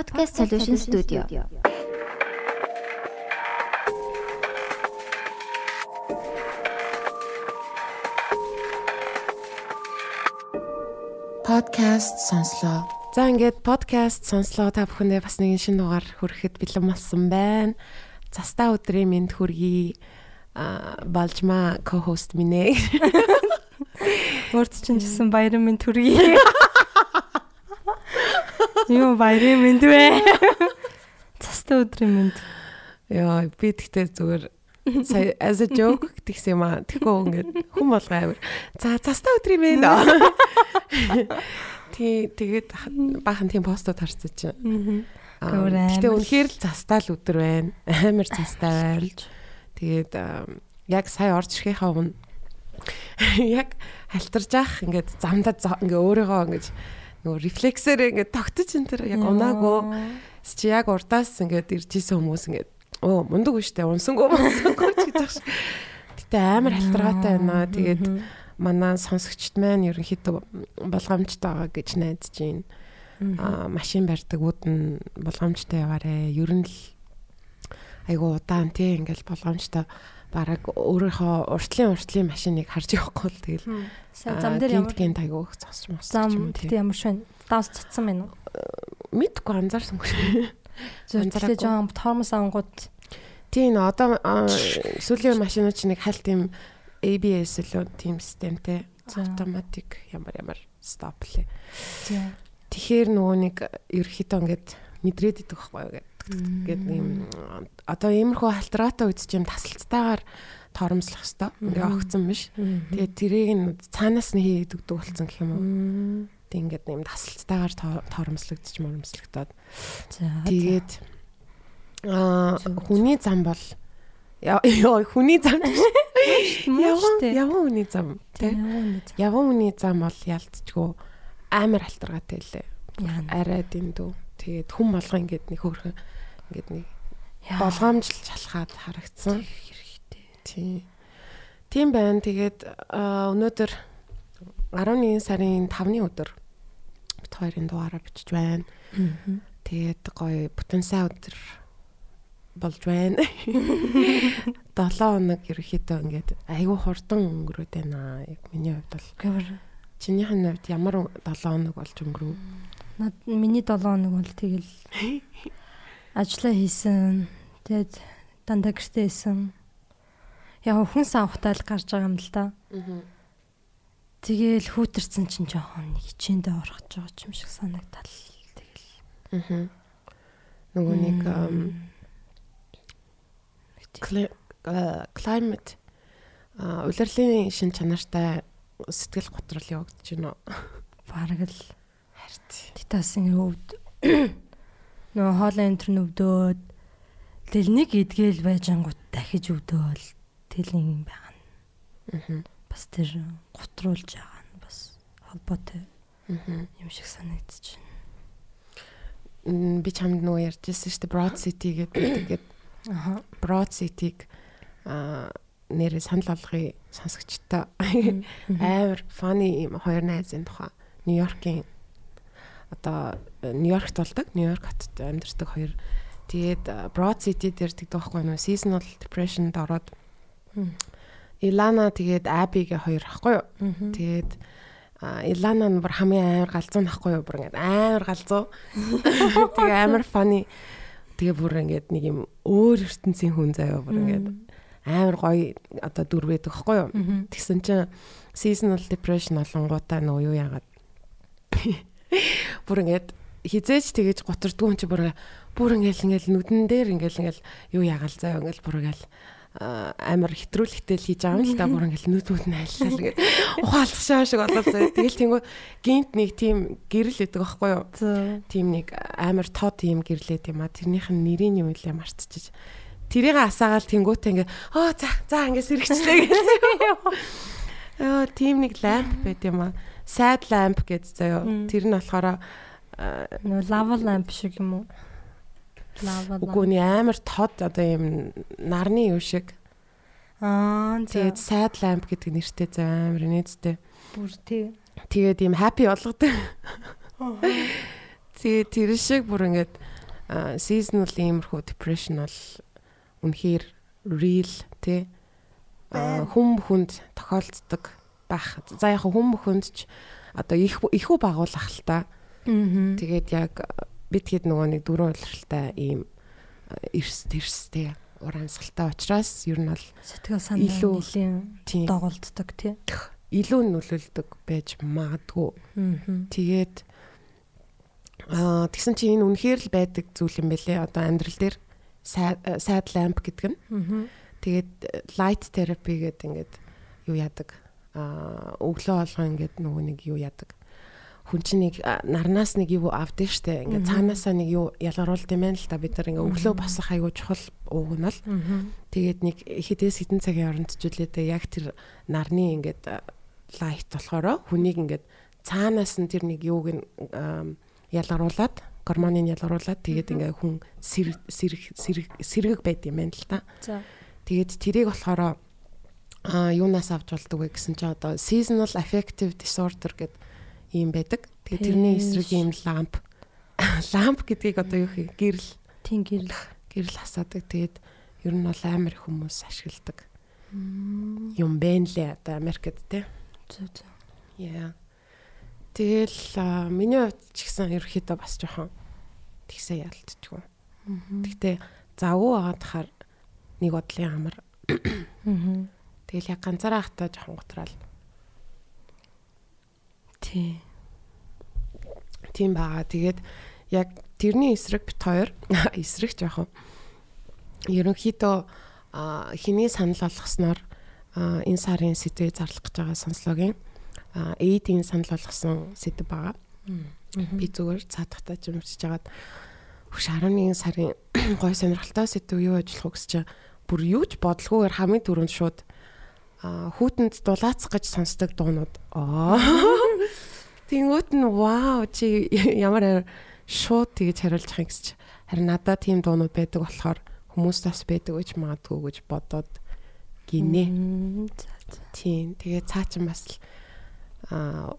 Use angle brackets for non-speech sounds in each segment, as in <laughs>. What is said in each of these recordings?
Podcast Solution Studio. Podcast сонслоо. За ингээд подкаст сонслоо та бүхэндээ бас нэгэн шинэ дугаар хүрэхэд бэлэн болсон байна. Застаа өдрийн мэнд хүргэе. А балжма co-host минь. Өөрт чинь жисэн баярын минь төргий. <laughs> Юу баярын минь вэ? Цастай өдрийн минь. Яа би тэгтээ зүгээр сая as a joke тэгсэн юм аа. Тэгэхгүй ингээд хүн болго амир. За цастаа өдрийн минь. Тий тэгээд баахан тийм постод харсан чинь. Гэтэ үнэхээр л цастаа л өдөр байна. Амар цастай байна. Тэгээд яг сая орж ирэхийнхаа өмнө яг халтарж ах ингээд замдаа ингээ өөрийгөө ингээд нөгөө рефлексээр ингээд тогтож энэ тэр яг унаагүй чи яг урдаас ингээд ирж исэн хүмүүс ингээд оо мундаг үү унсангүй унсангүй гэж байгаа ш. Гэтэ амар халтаргаатай байна. Тэгээд манай сонсогчд маань ерөнхийдөө болгоомжтой байгаа гэж найдаж байна. Аа машин барьдаг үүд нь болгоомжтой яваарэ. Ер нь л айгу удаан тий ингээл болгоомжтой бараг өөрийнхөө уртлын уртлын машиныг харж явахгүй л тэгэл. Зам дээр ямар гинт айгу зогсч мосч зам гэдэг ямар шин? Давс цацсан байна уу? Мэдгүй анзаарсангүй зөвхөн жоон тормос авангууд тийм одоо сүүлийн машинууд чинь нэг хальт юм ABS л тийм системтэй автоматик ямар ямар стоп лээ. Тэгэхээр нөгөө нэг ерөөхдөө ингээд мэдрээд идэх байхгүй юу гэдэг юм одоо иймэрхүү халтраатай үед ч юм тасалцтайгаар торомслох хэвээр. Ингээ огцсон биш. Тэгээд тэрийг нь цаанаас нь хийгээд өгдөг болсон гэх юм уу. Тэг ингээд юм тасалцтайгаар торомслогдож моромслогдоод. Тэгээд аа хүний зам бол яа хүний зам <laughs> яваа яваа хүний зам тий яваа хүний зам. Бол ялцчгүй амар халтаргаатай лээ. Арай дэндүү. Тэгээд хүн болго ингээд нэг хөөрхөн ингээд нэг болгоомжлж шалхаад харагдсан хэрэгтэй тий Тийм байна. Тэгээд өнөөдөр 11 сарын 5-ны өдөр бит хоёрын дугаараа бичиж байна. Тэгээд гоё бүтэн сайн өдөр болж байна. <laughs> 7 хоног ерөөхдөө ингээд айгүй хурдан өнгөрөөд байна. Яг миний хувьд бол. Чинийхэн хувьд ямар 7 хоног болж өнгөрөв? Над миний 7 хоног бол тэгэл <laughs> ажиллаа хийсэн. Тэгээд дандаа гэртээ исэн яг хүн савхтаа л гарч байгаа юм л да. Аа. Тэгээл хүүтэрсэн чинь жоохон нэг хичээндээ орох гэж байгаа юм шиг санагдал. Тэгэл. Аа. Нөгөө нэг climate а улирлын шин чанартай сэтгэл готрол явагдаж байна? Бараг л харт. Титасын өвд нөгөө хоолын энэ өвдөөд тэгэл нэг идгээл байж ангууд дахиж өвдөөл тэлийн юм байгаа нь. Аа. Бас тэр гутруулж байгаа нь бас холбоотой. Юм шиг санагдаж байна. Би чамд нөгөө ярьжсэн шүү дээ Broad City гэдэг. Аа. Broad City-г аа нэрээ санал болгохыг сонсогчтой <laughs> амар funny юм хоёр найзын тухай Нью-Йоркийн одоо Нью-Йоркт болдог. Нью-Йорк хотод амьдардаг хоёр. Тэгээд Broad City дээр тэгдэг байхгүй нөө seasonal depression-д ороод Илана тэгээд Абигээ хоёр ахгүй юу. Тэгээд Илана нь бүр хамгийн амар галзуу нахгүй юу? Бүр ингээд амар галзуу. <laughs> Тэгээ амар funny. Тэгээ бүр ингээд нэг юм өөр ертөнцийн хүн заяа бүр ингээд амар гоё одоо дүр байдаг хгүй юу. Тэгсэн чинь seasonal depression олонгуудаа нөгөө юу яагаад бүр ингээд хизээч тэгэж готордгүй юм чи бүр бүр ингээл ингээл нүдэн дээр ингээл ингээл юу ягаал заяа ингээл бүр ингээл амар хэтрүүлэгтэй л хийж байгаа юм л та бүр ингээл нүд нүд нь айллаа л гээд ухаалах шаа шиг болов заа. Тэгэл тэнгүү гинт нэг тийм гэрэл өгдөг байхгүй юу? Тийм нэг амар тоо тийм гэрлээд юм а. Тэрнийх нь нэрийн юм үлээ мартчихж. Тэрийг асаагаал тэнгүүтээ ингээ оо за за ингээ сэрэгчлээ <laughs> гэсэн. Яа тийм нэг ламп байт юм а. Sad lamp гэж заяа. Тэр нь болохоор lava lamp шиг юм уу? Үгүй нь амар тод одоо юм нарны юу шиг. Аа тэгээд sad lamp гэдэг нэртэй зөө амар нээдтэй. Бүр тий. Тэгээд юм happy болгодог. Тэгээ тэр шиг бүр ингээд seasonal иймэрхүү depression бол үнэхээр real тий хүм хүнд тохиолддог байх. За яг хүм хүнд ч одоо их ихүү байгуулах л та. Тэгээд яг бид хэд нөгөө нэг дөрөв улиралтай ийм эрс тэрстэй урамсгалтай учраас ер нь бол сэтгэл санаа нэлийн доголддог тий. Илүү нөлөөлдөг байж магадгүй. Тэгээд аа тэгсэн чинь энэ үнэхээр л байдаг зүйл юм бэлээ. Одоо амьдрал дээр sad lamp гэдэг нь. Тэгээд light therapy гэдэг ингээд юу яадаг. Аа өглөө болгоо ингээд нөгөө нэг юу яадаг. Хүн чинь нэг нарнаас нэг юу авдээ штэ. Ингээ цаанаасаа нэг юу ялгаруулд юм байна л та бид нар. Ингээ өглөө босох аягүй чухал ууг нь л тэгээд нэг хэдээс хэдэн цагийн орондчлээдээ яг тэр нарны ингээд лайт болохоор хүнийг ингээд цаанаас нь тэр нэг юуг нь ялгаруулад гормоныг ялгаруулад тэгээд ингээ хүн сэрэг сэрэг сэрэг байд юм байна л та. Тэгээд тэрийг болохоор а юунаас авч болдог вэ гэсэн чи одоо seasonal affective disorder гэдэг ийм байдаг. Тэгээ тэрний эсрэг ийм ламп <laughs> ламп гэдгийг одоо юу хий гэрэл тийм гэрэл гэрэл хасаадаг. Тэгээд ер нь бол амар хүмүүс ашигладаг. Юм бэ нэлээ одоо Америкт те. Зүг зүг. Яа. Тэгэл миний хувьд ч гэсэн ерөөхдөө бас жоохон тэгсээ ялтчихгүй. Гэхдээ завгүй агаад хахаар нэг бодлын амар. Тэгэл яг ганцаараа хатаа жоохон гутраал Тий. Тийм байгаа. Тэгээд яг тэрний эсрэг бит хоёр <laughs> эсрэг жоох. Ерөнхийдөө хиний санал болгосноор энэ сарын сэдвээ зарлах гэж байгаа сонслогийн эйдийн санал болгосон сэдв байгаа. Би зүгээр цаадахтаа жимчж жагаад хөш 11 сарын <clears throat> гой сонирхолтой сэдв юу ажиллах вэ гэж чинь бүр юу ч бодлогоогоор хамгийн түрүүнд шууд хүүтэнд дулаацах гэж сонсдог дуунууд. Аа. <laughs> Тэнгүүт нь вау чи ямар шууд тэгж хариулж гэсэн чи харин надад тийм дуунууд байдаг болохоор хүмүүст бас байдаг гэж магадгүй гэж бодоод гинэ. Тийм. Тэгээ цаа чин бас аа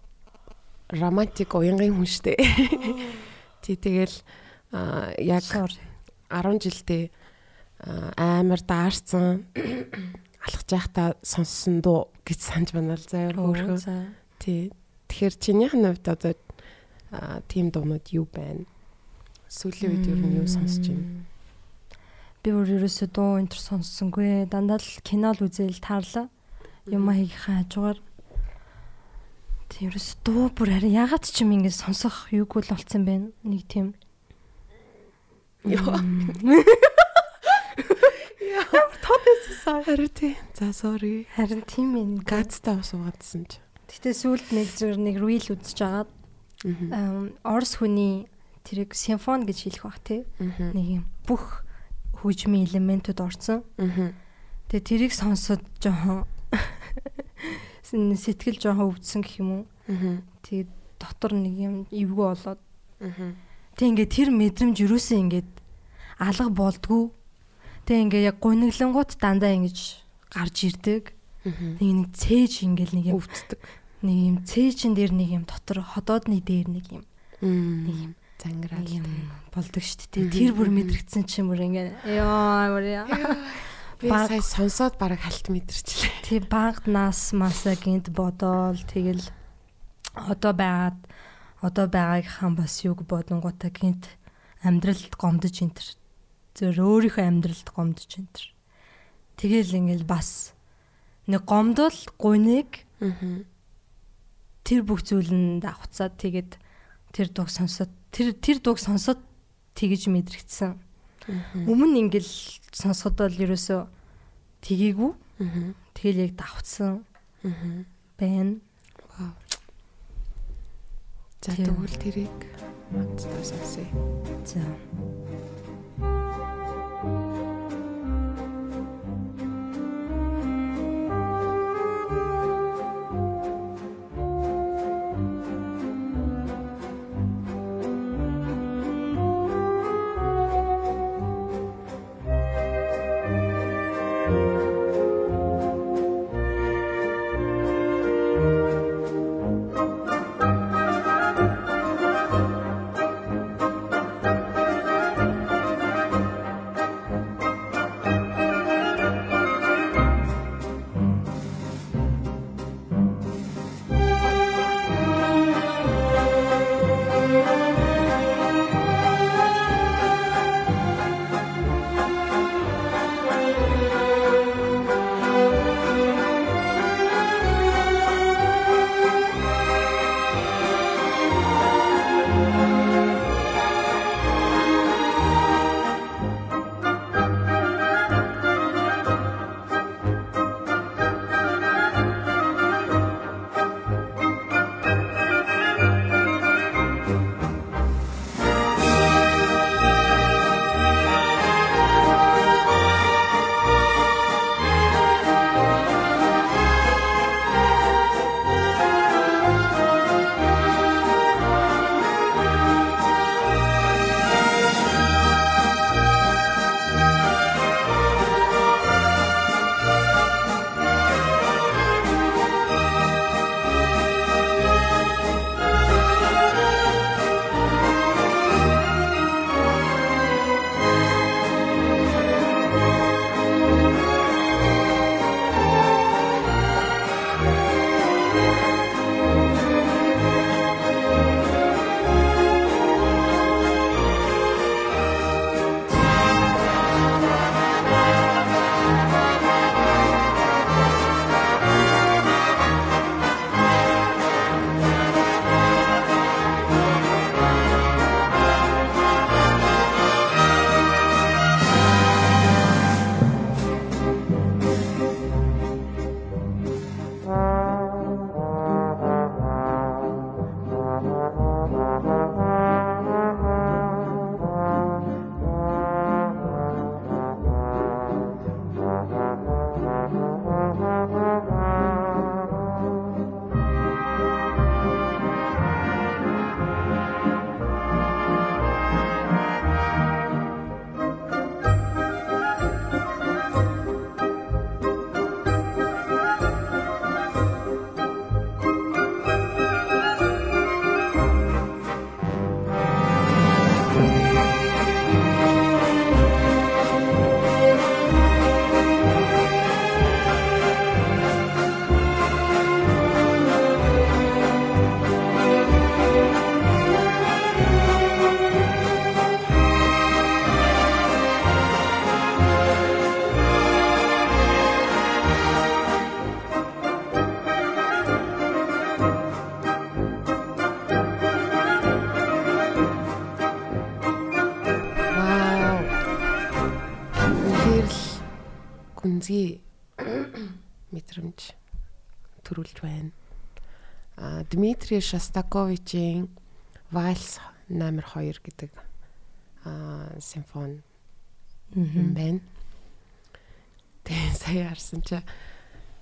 романтик уянгын хүн штэ. <laughs> Тий тэгэл яг 10 жилдээ амар даарцсан алхаж байхдаа сонссон дуу гэж санаж байна л заяа хөөрхөө. Тий. Тэгэхээр чинийх нь хувьд одоо тийм дуунууд юу байна? Сүүлийн үед ер нь юу сонсож байна? Би өөр ерөөсөө дуу энэ төр сонссонгүй. Дандаа л кино л үзэл таарлаа. Юм хийхээ хажуугаар Тэрс дуу бүр харин ягаад ч юм ингэ сонсох юугүй л болцсон бэ? Нэг тийм. Яа. <laughs> Яа, тотээсээ харин тий. За sorry. Харин тийм ээ. Газтаа суугаадсан ч. Гэтэ сүүлд нэг зэрэг нэг reel үзэж агаад Орос хүний тэрийг симфон гэж хэлэх бах тий. Нэг юм бүх хөгжмийн элементүүд орсон. Тэгээ тэрийг сонсоод жоохон <laughs> сэтгэл жоохон өвдсөн гэх юм уу. Тэгээ дотор нэг юм эвгүй болоод. Тэг ингээд тэр мэдрэмж юусэн ингээд алга болдгоо. Тэг ингээд яг гуниглангууд дандаа ингэж гарч ирдэг. Нэг нэг цээж ингээл нэг юм өвддөг нэг юм цээжин дээр нэг юм дотор ходоодны дээр нэг юм нэг юм зангираад юм болдог шүү дээ. Тэр бүр мэдрэгдсэн бүр ингээ ёо яа. Би сая сонсоод бараг халт мэдэрчлээ. Тий багт нас масаа гинт бодоол тэгэл одоо байгаад одоо байгаагийнхан бас юг бодонгуудаа гинт амьдралд гомдож энтер. Зөөр өөрийнхөө амьдралд гомдож энтер. Тэгэл ингээл бас нэг гомдол гуниг тэр бүх зүйлэнд авцаад тэгээд тэр дууг сонсоод тэр тэр дууг сонсоод тэгэж мэдрэгдсэн. Өмнө ингээл сонсоход бол ерөөсөө тгийгүү. Тэгэл яг давцсан. байна. За тэгвэл тэрийг хамтдаа сонсъё. За. Дмитрий Шостаковичийн Вальс номер 2 гэдэг а симфони юм байна. Тэгээ сая харсан чи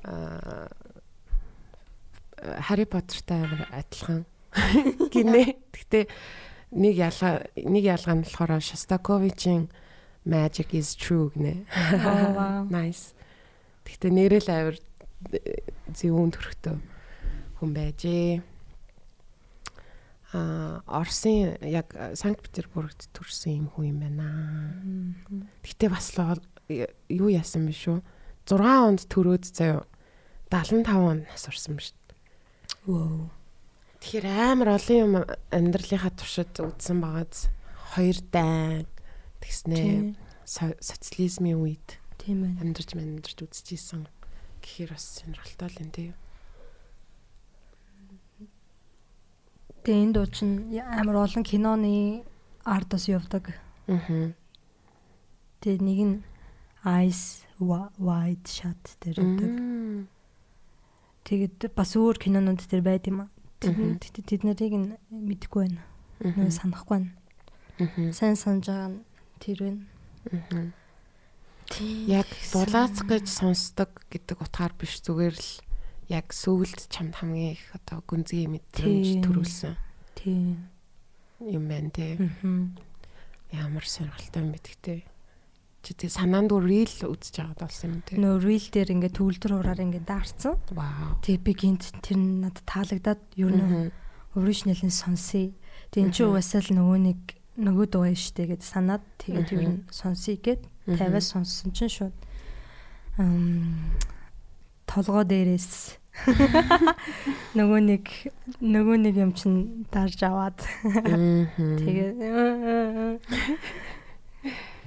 а Harry Potter-тай амар адилхан <laughs> гинэ. Гэхдээ нэг ялгаа нэг ялгаа нь болохоор Шостаковичийн Magic is true гинэ. Oh <laughs> wow. Nice. Гэхдээ нэрэл авир зөвүүн төрхтөө хүн байжээ. А Орсын яг Санкт Петербургт төрсэн юм хүн юм байна. Гэхдээ бас л юу яасан бэ шүү? 6 онд төрөөд заяа 75 онд нас орсон ба шүү. Wow. Тэгэхээр амар олон юм амьдралынхаа туршид үзсэн байгааз хоёр дайн тэгснээ социализмын үед Тийм амьдарч амьдарч үзчихсэн гэхээр бас сонирхолтой л юм тий. Тэгээ энэ дуу чинь амар олон киноны ардас явдаг. Аа. Тэгээ нэг нь Eyes Wide Shut дээр явдаг. Тэгээд бас өөр кинонууд дээр байд юм аа. Мгм. Тэд нарыг нь мэдэхгүй байна. Нэг санахгүй байна. Сайн санаж байгаа нь тэр байна. Яг дулаац гэж сонсдог гэдэг утгаар биш зүгээр л яг сүүлд чамд хамгийн их одоо гүнзгий мэдрэмж төрүүлсэн Тийм. юм байна. Мгм. Ямар сонирхолтой юм бэ гэхдээ чи тэг санаанд үрэл үзэж байгаад болсон юм тий. Нөө reel дээр ингээд төгөлдөр ураар ингээд даарцсан. Вау. Тэгээ би гинт тэр нь надад таалагдаад ер нь оригиналын сонсъё. Тэгээ эн чинь угаасаа л нөгөө нэг нөгөө дуу штэ гэд санаад тэгээд ер нь сонсъё гэд Мгм. тавиас сонссон чинь шууд ам толгой дээрээс <laughs> нөгөө нэг нөгөө нэг юм чин дарж аваад. Тэгээ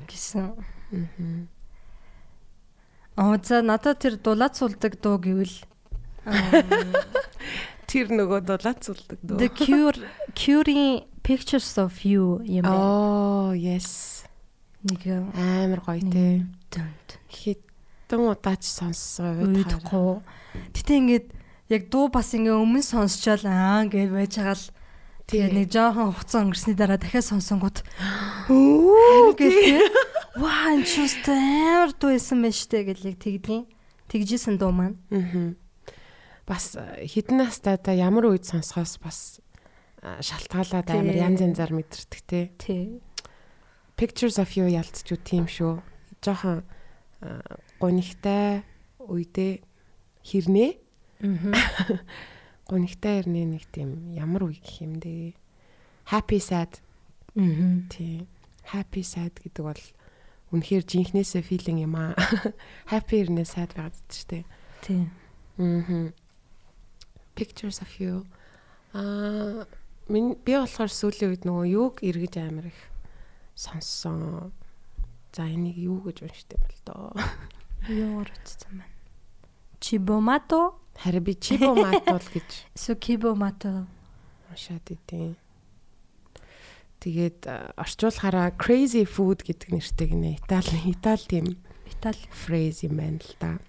гисэн Аа за надад тэр дулаацуулдаг дуу гэвэл? <laughs> Тэр нөгөө дулаацуулдаг дөө. The Cure Cure-ийн Pictures of You юм байна. Oh, yes. Нэг Амар гоё дүнт Хитэн удаач сонссон уйдахгүй. Гэтэ ингээд яг дуу бас ингээ өмнө сонсчоод аа гэж байж байгаа л тэгээ нэг жоохон хугацаа өнгөрсний дараа дахиад сонсонгууд <gasps> өө гэх <laughs> ваа энэ ч үстэй амар дуу исэн байж тээ гэл яг тэгдгийн тэгжсэн дуу маань. Аа. Бас э, хідэн настай та ямар үед сонсохоос бас э, шалтгаалаад амар янз янзаар мэдэрдэг тий. Тий. Pictures of you ялцчүү тийм шүү. Жохон э, гунигтай үедээ хэрнээ Мгм. <laughs> гунигтай хэрнээ нэг тийм ямар үе гэх юм дээ. Happy sad Мгм. тий. Happy sad гэдэг бол үнэхээр жинхнээсээ feeling юм аа. <laughs> Happy хэрнээ sad байгаад байдаг шүү дээ. Тий. Мгм. Pictures of you. Аа минь би болохоор сүүлийн үед нөгөө юуг эргэж амар их сонссон. За энийг юу гэж уншдаг юм бол доо. Юу орцсон байна. Чибомато Харин би чибо матул гэж эсвэл кибомато. уншаад идэв. Тэгээд орчуулахаараа crazy food гэдэг нэртэй гинэ. Итали Итали тийм Итали. phrase юм байна л да.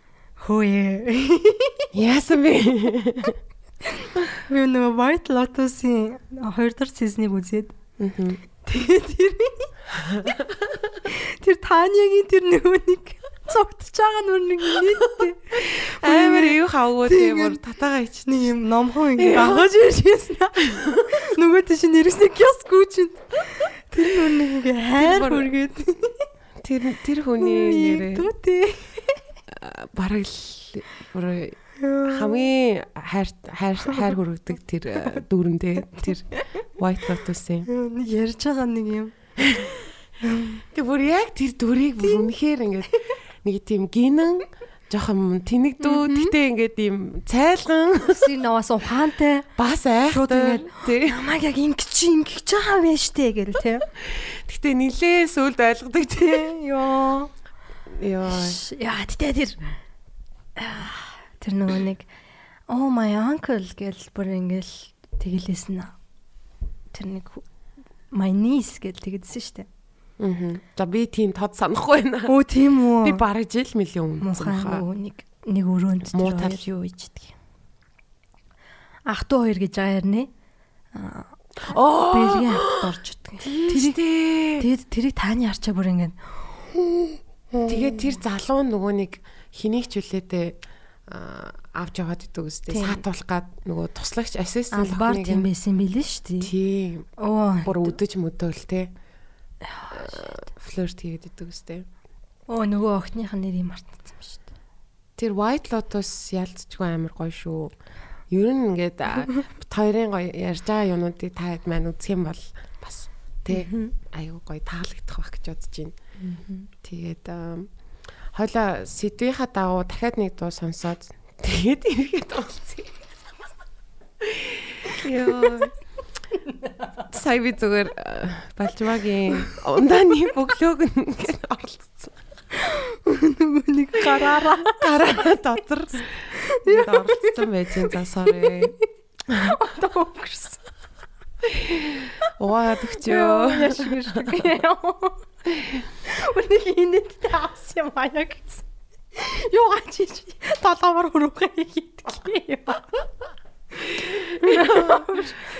Хөөе. <laughs> Яасан бэ? <laughs> Би нөгөө White Lotus-ийн 2 дахь сизнийг үзээд тэгээд тэр <laughs> тэр Танягийн тэр нөгөө нэг цогтж байгаа нүр нэг нийттэй <laughs> Амар юу хавгуу тийм бүр татаага ич. нэг юм номхон ингэ агаж ирж байсан. Нөгөө тийш нэрсний киоск үүчинд тэр нүр нэг ингэ хайр хүргээд Тэр тэр хүний нэрээ түүтэй. бараг л хамгийн хайр хайр <laughs> хайр хүрэгдэг тэр дүүрэндээ тэр White Lotus-ийн. Нэг ярьж байгаа нэг юм. Тэг бүр яг тэр дүрийг бүр үнэхээр ингээд нэг тийм гинэн жоохон тэнэгдүү тэгтээ ингээд ийм цайлган Син наваас ухаантай. бас айх Шууд ингээд тий. Намайг яг ингэ чи ингэж байгаа юм штэ гэл те. Тэгтээ нилээ сүлд ойлгодог тий. Йоо. Йоо. Яа тэтэ тэр тэр нөгөө нэг oh my uncle гэл бүр ингээл тэгэлээсэн. Тэр нэг my niece гэл тэгдсэн штэ. Аа. За би тийм тод санахгүй байна. Өө тийм үү. Би бараг жил мөлийн өмнө нөгөө нэг нэг өрөөнд тэр хоёр юу юм. Ах トゥ хоёр гэж байгаа хэрнэ. Оо. Бэлгийн хатад орж идэх. Тэрийг Тэгээд тэрийг тааны арчаа бүр ингэ тэгээд тэр залуу нөгөө нэг хэнийг ч үлээдээ аа, авч яваад идэв үстэй саатуулах гад нөгөө туслагч ассистент охиныг тийм нь- байсан билээ шүү дээ. тийм Оо. бүр үдэж мөдөөл те флирт хийгээд идэв үстэй. Оо нөгөө охиных нь нэрийг мартсан шүү дээ. тэр white lotus ялцчгүй амар гоё шүү. Ер нь ингээд хоёрын <laughs> гоё ярьж байгаа юмнуудыг та хэд маань үзэх юм бол бас те аюу гоё таалагдах байх гэж бодож байна. Тэгээд хойлоо сэдвийнхаа дагуу дахиад нэг дуу сонсоод тэгээд <laughs> ирэхэд болцгий. Яа. Сая би зүгээр а, Балжмагийн ундааны бөглөөг ингээд оролцсон. Нөгөө нэг гараараа Гараа дотор ингээд оролцсон байж энэ за sorry. одоо өнгөрсөн. Угаад өгчөө. Шиг. Үнийг инээд таас юм гэсэн. Юу гач чи толгоор хөрөөхэй хийдэг.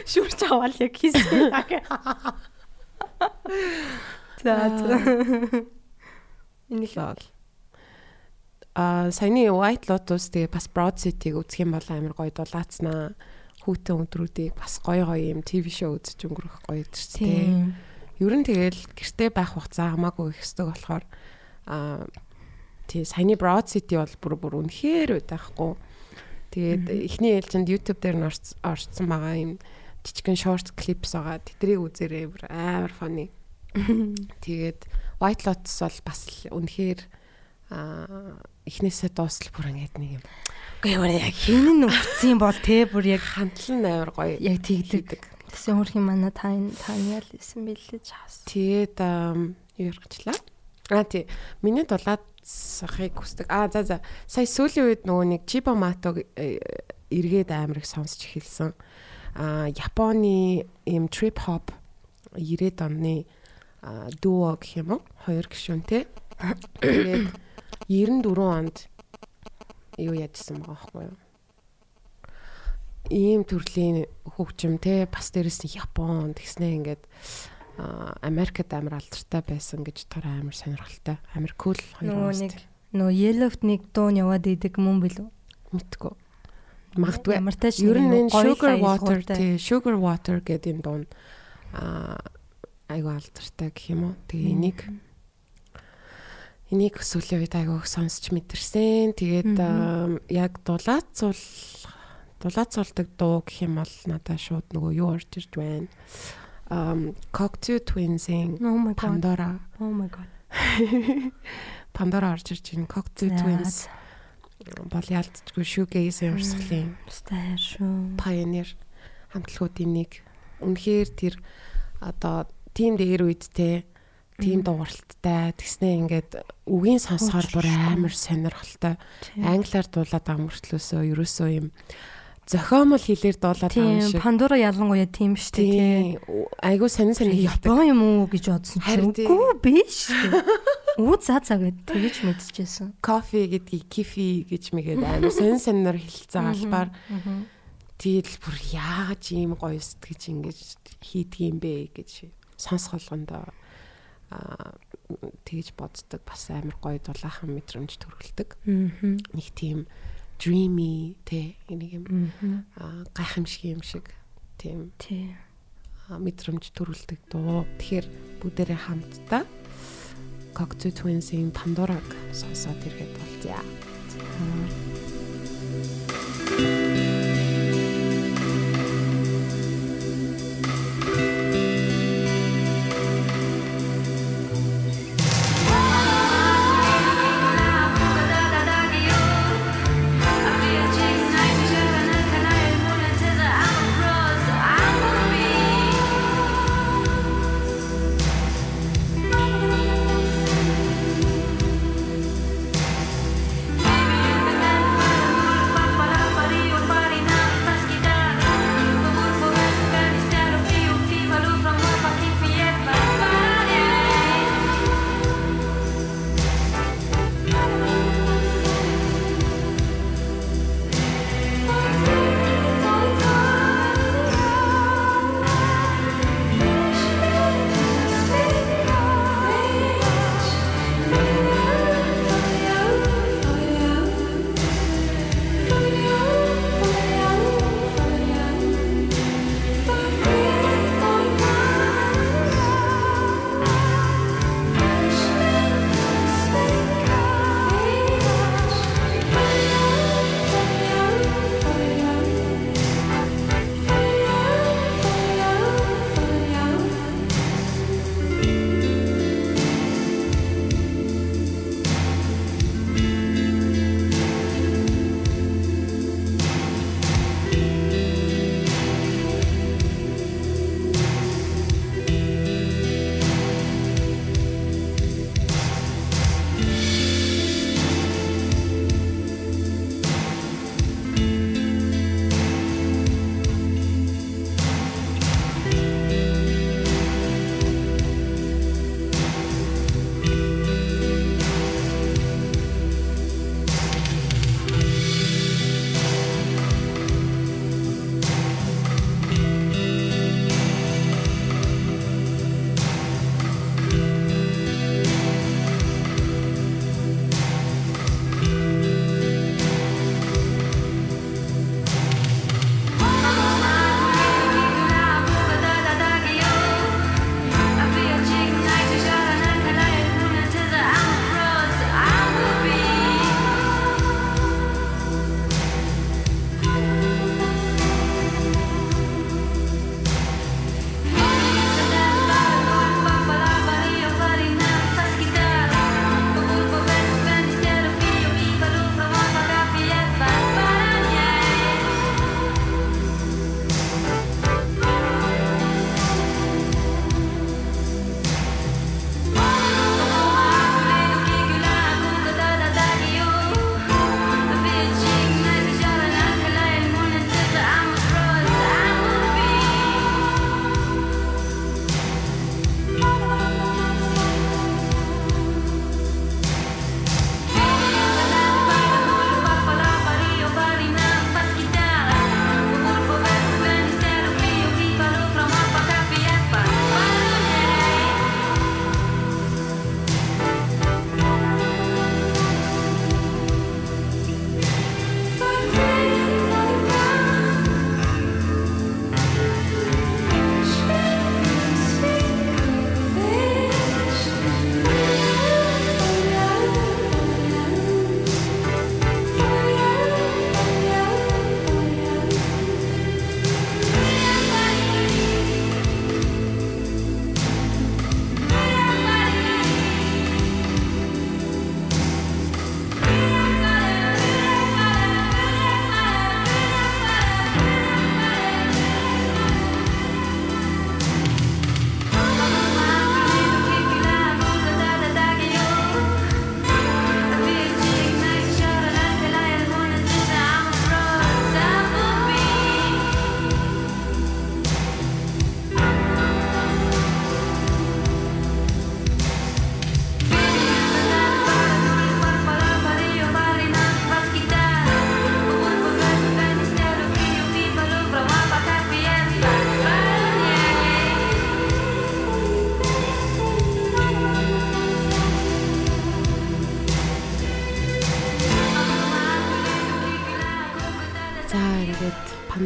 Шүрч авал яг хийсэн. За за. Энийг л а саяны White Lotus тэгээ бас Broad City-г үзэх юм бол амар гоё дулаацнаа. Хүүтэн өдрүүдийг бас гоё гоё юм ТV шоу үзэж өнгөрөх гоё өдөрч тээ. Ер нь тэгэл гэртээ байх хугацаа хамаагүй их өсдөг болохоор а тий саяны Broad City бол бүр бүр үнэхээр байхгүй. Тэгээд эхний ээлжинд YouTube дээр нь орц- орцсон байгаа юм жижигэн short clips байгаа. Тэдрийг үзээрэй бүр амар funny. <laughs> Тэгээд White Lotus бол бас л үнэхээр а эхнээсээ дуусал бүр ингээд нэг юм Гэхдээ яг хин нь өгцөн бол те бүр яг хандлан амар гоё яг тэгдэг. Тэсэн хөрхийн манай тань тань ял исэн бэлээ чаас. Тэгээд юу яргачлаа? А тий. Миний дулаад сахыг хүсдэг. А за за. Сая сүүлийн үед нөгөө нэг Чибо Матог э, эргээд амар их сонсч эхэлсэн. А Японы им trip hop 90-ад оны дуо гэх юм уу? Хоёр гишүүнтэй. Тэгээд 94 онд юу яжсан байгаа байхгүй юу? Ийм төрлийн хөгжим те бас дээрэс нь Япон тэгснэ ингээд Америкт амар алдартай байсан гэж тор амар сонирхолтой. Амар кул хоёр уус нэг нөгөө Yellow-т нэг дуу нь яваад идэг мөн билүү? мэдгүй. Магадгүй. Ер нь энэ sugar water тий sugar water гэдэг юм дуун а айгу алдартай гэх юм уу. Тэгээ энийг энийг сүүлийн үед айгу сонсч мэдэрсэн. Тэгээд яг дулаацуул дулаацуулдаг дуу гэх юм бол надад шууд нөгөө юу орж ирж байна. Um Cocteau Twins-ийн Oh. Pandora Oh my god. <laughs> Pandora орж ирж байна. Cocteau Twins бол ялцчгүй shoegaze юмсгалын Стайр шүү. pioneer хамтлагуудын нэг. Үнэхээр тэр одоо тийм дээр үедтэй тийм дууралттай тэгснэ ингээд үгийн сонсохоор бүр амар сонирхолтой. Англиар дуулаад байгаа мөртлөөсөө ерөөсөө юм зохиомол хэлээр дуулаад байгаа юм шиг. Пандора ялангуяа тийм шүү дээ. Айгуу сонин сонин. Япон юм уу гэж бодсон чинь үгүй биш. Үү за за гэд тэгэж мэдчихсэн. кофе гэдгийг кифи гэж мэгээд амар сонин сонинор хэлцээ албаар тэгэл бүр яаж ийм гоё сэтгэж ингэж хийдэг юм бэ гэж сонсголгондоо аа тэгж боддог бас амар гоё дулаахан мэдрэмж төрүүлдэг. Нэг тийм dreamy те нэг юм аа гайхамшиг юм шиг тийм Тий. мэдрэмж төрүүлдэг дуу. Тэгэхээр бүгдээрээ хамтдаа Cocteau Twins-ийн Pandora-г сонсоод иргээд болцъя. Baby, you've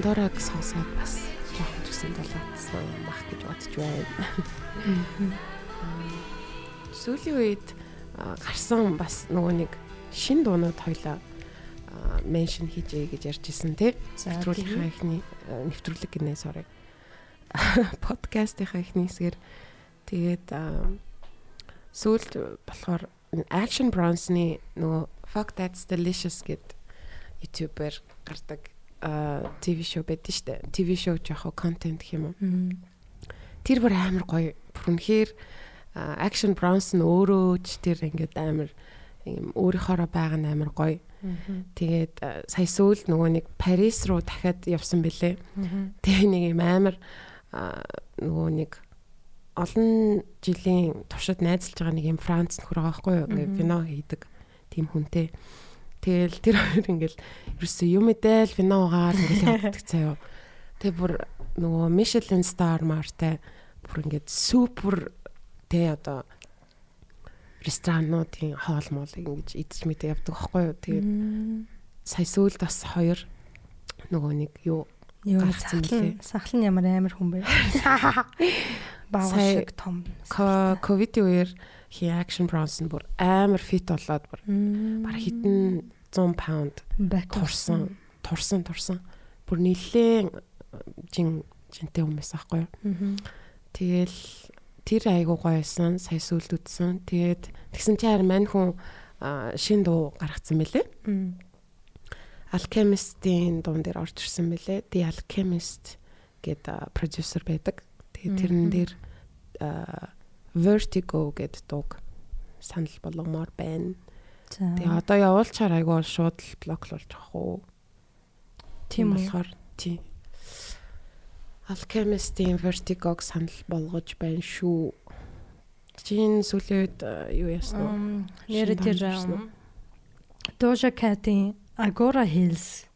Пандораг сонсоод бас жоохон ч гэсэн дулаацсан мах гэж бодож байна. Сүүлийн үед гарсан бас нөгөө нэг шин дуунууд хоёлаа меншн хийжээ гэж ярьж исэн тий. Нэвтрүүлгийнхаа ихний нэвтрүүлэг гинэ sorry. <laughs> Подкастынхаа ихний хэсгэр тэгээд сүүлд болохоор Action Bronze-ны нөгөө Fuck That's Delicious гэд YouTube-ээр гардаг ТV шоу байдаг штэ. ТV шоу жоохо контент гэх юм уу. Тэр бүр амар гоё. Бүр үнэхээр Action Bronze нь өөрөө ч тэр ингээд амар юм өөрийнхоороо байгаа нь амар гоё. Тэгээд сая сүүл нөгөө нэг Парис руу дахиад явсан бэлээ. Тэгээ нэг юм амар нөгөө нэг олон жилийн туршид найзалж байгаа нэг юм Франц нөхөр байгаа байхгүй юу? Ингээ вино хийдэг тийм хүнтэй. Тэгэл тэр хоёр ингээл ерөөсөө юм эдэл вино угаар ингээл явдаг цаав. Тэгээ бүр нөгөө Michelin star мартай бүр ингээд супер тэ одоо ресторануудын хоол моолыг ингэж идэж мэдээ явдаг байхгүй юу. Тэгээд сая сүүлд бас хоёр нөгөө нэг юу гарцсан лээ. Сахал нь ямар амар хүн бэ? <laughs> Бага шиг том. Ковидын үеэр хи action bronze бүр амар фит болоод бүр баг хитэн 100 паунд турсан. Турсан турсан. Бүр нилээн жин жинтэй хүмүүс аахгүй юу. Тэгэл тэр айгуу гоёсэн сая сүлд үтсэн. Тэгээд тэгсэн чи харин мань хүн шин дуу гаргацсан мөлий. Alchemist-ийн дуун дээр орж ирсэн мөлий. The Alchemist гэдэг продюсер байдаг. Тэгээд тэрэн дээр Vertigo гэдэг дууг санал болгомоор байна. Тэгээ одоо явуулчаар айгуу шууд л блоклуулж авах уу. Тийм болохоор тийм Alchemist-ийн Vertigo-г санал болгож байна шүү. Чин сүүлийн үед юу яасан уу? Нэр тэр Doja Cat-ийн Agora Hills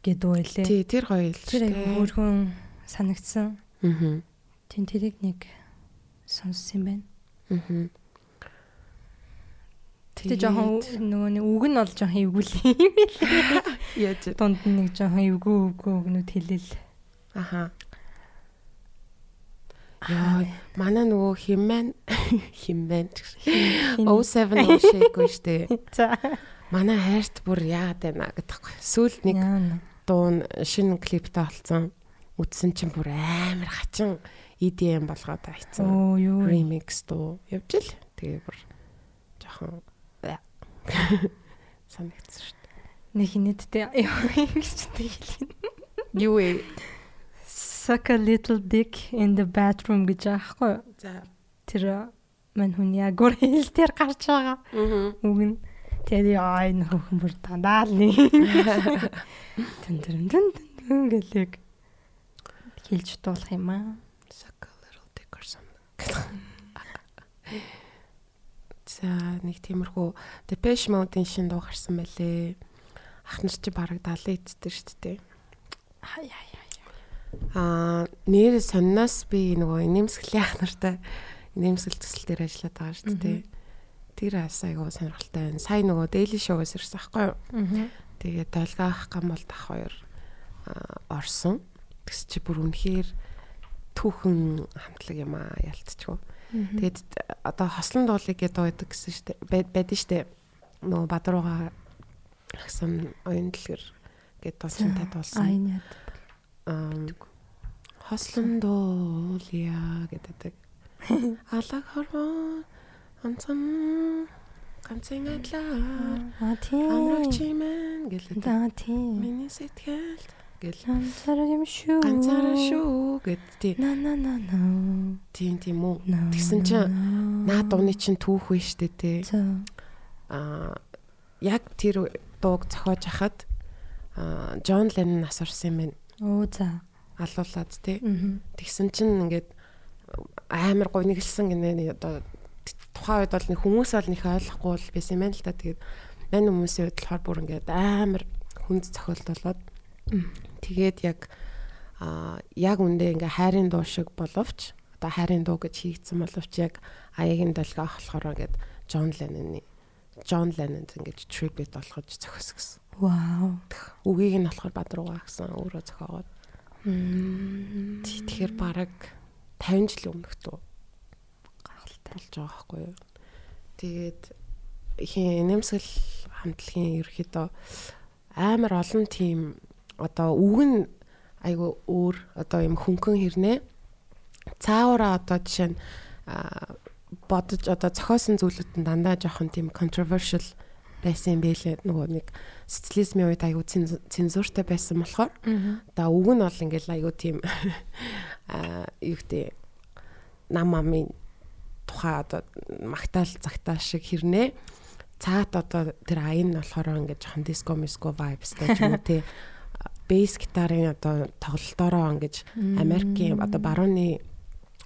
гэдэг үйлээ. Тий, тэр гоё л. Тэр хөөрхөн санагдсан. Аа. Тин тэрийг нэг сонссон юм байна. Аа. Тэгтээ жоохон нөгөө нэг үг нь бол жоохон эвгүй юм билээ. Яаж дунд нь нэг жоохон эвгүй эвгүй үгнүүд хэлээл. Аха. Яа, манай нөгөө химэн химэн 07 ошиэгүй штэ. <laughs> За. Манай хайрт бүр яагаад байна гэдэгхгүй. Сүүл нэг дуун шинэ клиптэй болсон. Үдсэн чинь бүр амар хачин EDM болгоод хайцсан. Оо юу. Remix дуу явж л. Тэгээ бүр жоохон <laughs> санагдсан шүү дээ. Нэг хинэттэй ингэж хэлэх. Юу вэ? Suck a little dick in the bathroom гэж аахгүй. За. Тэр мань хүн яг гөр хэл дээр гарч байгаа. Аа. Үг нь тэгээд яа энэ хөхөн бүр дандаа л нэг. <laughs> Тэн тэн тэн тэн гэлэг хэлж дуулах юм аа. Suck a little dick or something. <laughs> За нэг тиймэрхүү Depeche Mode-ийн шин дуу гарсан байлээ. Ах нар чи бараг 70 эдтэй шүү дээ. Хаяа Аа нэр сонноос би нөгөө нэмсгэлийн ах нартай нэмсгэл төсөл дээр ажиллаад байгаа шүү дээ. Тэр бас айгуу сонирхолтой байна. Сайн нөгөө Daily Show-оос ирсэн аахгүй юу? Тэгээд долгаах гам бол дах хоёр орсон. Тэгс чи бүр үнэхээр түүхэн хамтлаг юм аа ялцчихв. Тэгээд одоо хослон дуулыг гэдэг байдаг гэсэн. Байдэн шүү дээ. Нөгөө Бадрууга агсан оюун дэлгэр гэдэг дуулчинтай дуулсан. Аа хослон дуулъя гэдэг. Алаг хорвоо онцон ганцын адлаа. А тийм. Амрагч юм гэлээ. Да тийм. Миний сэтгэл гэл ганцаар юм шүү. Ганцаар шүү гэд тий. На на на на. Тийм тийм үү. Тэгсэн чинь наад дууны чинь түүх вэ штэ тий. Аа яг тэр дууг зохиож хахад Джон Леннон нас орсон юм байна. Оо за. Алуулаад тий. Тэгсэн чинь ингээд амар гонигэлсэн гинэ одоо тухайн үед бол нэг хүмүүс бол нэг ойлгохгүй л байсан юм байна л да. Тэгээд мань хүмүүсийн үед болохоор бүр ингээд амар хүнд цохилт болоод тэгээд яг а яг үндэ ингээ хайрын дуу шиг боловч одоо хайрын дуу гэж хийгдсэн боловч яг аягийн долгоо болохоор ингээд Джон Ленноны Джон Леннонд ингэж трибют болгож зохиос гэсэн. Вау. Үгийг нь болохоор Бадрууга гэсэн өөрөө зохиогоод. Тэгэхээр бараг 50 жилийн өмнөх дуу гахалтай болж байгаа байхгүй юу. Тэгээд хин нэмсгэл хамтлагийн ерөөхдөө амар олон тийм одоо үг нь айгу өөр одоо юм хөнгөн хэрнээ. Цаавара одоо жишээ нь бодож одоо зохиосон зүйлүүд нь дандаа жоохон тийм controversial байсан юм байлээ нөгөө нэг социализмын үед аягүй цензуртай байсан болохоор. Да үг нь бол ингээл аягүй тийм а юу гэдэг нам амын тухай одоо магтаал цагтаа шиг хэрнээ. Цаат одоо тэр аян нь болохоор ингээд жоохон диско миско vibesтэй ч юм уу тий <laughs> бейс гитарын одоо тоглолтоороо ингэж Америкийн одоо барууны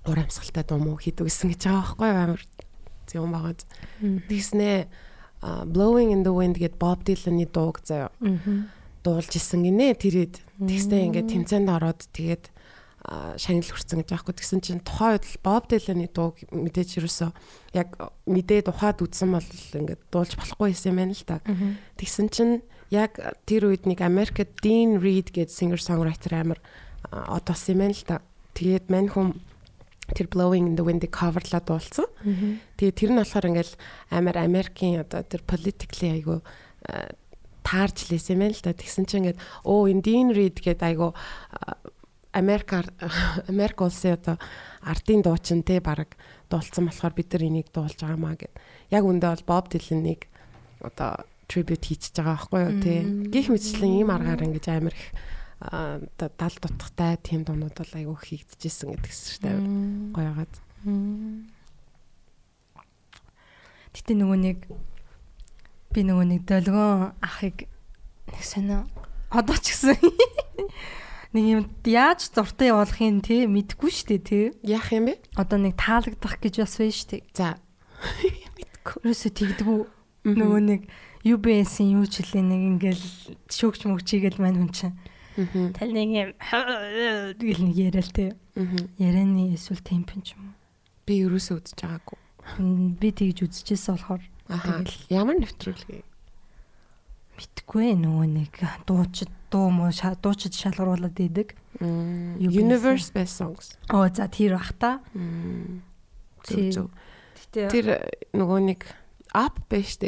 ур амьсгалтай дуу муу хийдэг гэсэн гэж байгаа байхгүй амар зөв байгаад. Тэгснээ Blowing in the Wind гэд Bob Dylan-ы дууг заяа. дуулж исэн гинэ тэрэд тэгснээ ингээд тэмцээнд ороод тэгээд шагнал хүрсэн гэж аахгүй. Тэгсэн чинь тухайн үед Bob Dylan-ы дууг мэдээж юусэн яг мэдээд ухаад үтсэн бол ингээд дуулж болохгүй юм байна л та. Тэгсэн чинь яг тэр үед нэг Америкт Dean Reed гэдэг singer songwriter амар одоос юм байна л та. Тэгээд мань хүм тэр blowing in the wind coverлаад уулцсан. Тэгээ тэр нь болохоор ингээл амар Америкийн одоо тэр politically айгу таарч лээсэн юм байна л да. Тэгсэн чинь ингээд оо Indian Reed гэдэг айгу Америкаар <laughs> Америк улсын одоо ардын дуучин те баг дуулцсан болохоор бид нар энийг дуулж байгаамаа гэд. Яг үндэ бол Bob Dylan-ыг одоо tribute хийчихэж байгаа байхгүй юу те. Гих мэтчлэн ийм аргаар ингэж амар их дал дутхтай тийм дуунууд бол айгүй хийгдэжсэн гэдгээс шүү дээ. Гоёгаад. Гэтэ нөгөө нэг би нөгөө нэг долгион ахыг нэг сонио одоо ч гэсэн <laughs> нэг юм яаж дуртай явуулахын те мэдгүй штэ те. Яах юм бэ? Одоо нэг таалагдах гэж бас байна штэ. За. <laughs> Мэдгүй. Ерөөсө тэгдэггүй нөгөө нэг UBS-ийн юу хэлээ нэг ингээл шүүгч мөгчийгэл мань хүн чинь Тал нэг юм <laughs> гэл нэг яриа л те. Ярианы эсвэл темп ч юм уу. Би юусоо үзэж байгаагүй. Би тэгж үзчихсэн болохоор тэгэл ямар нэвтрүүлгээ мэдгүй нөгөө нэг дуучид дуу муу дуучид шалгаруулад идэг. Universe Best Songs. Оо за тэр бах та. Тэр тэр нөгөө нэг ап биш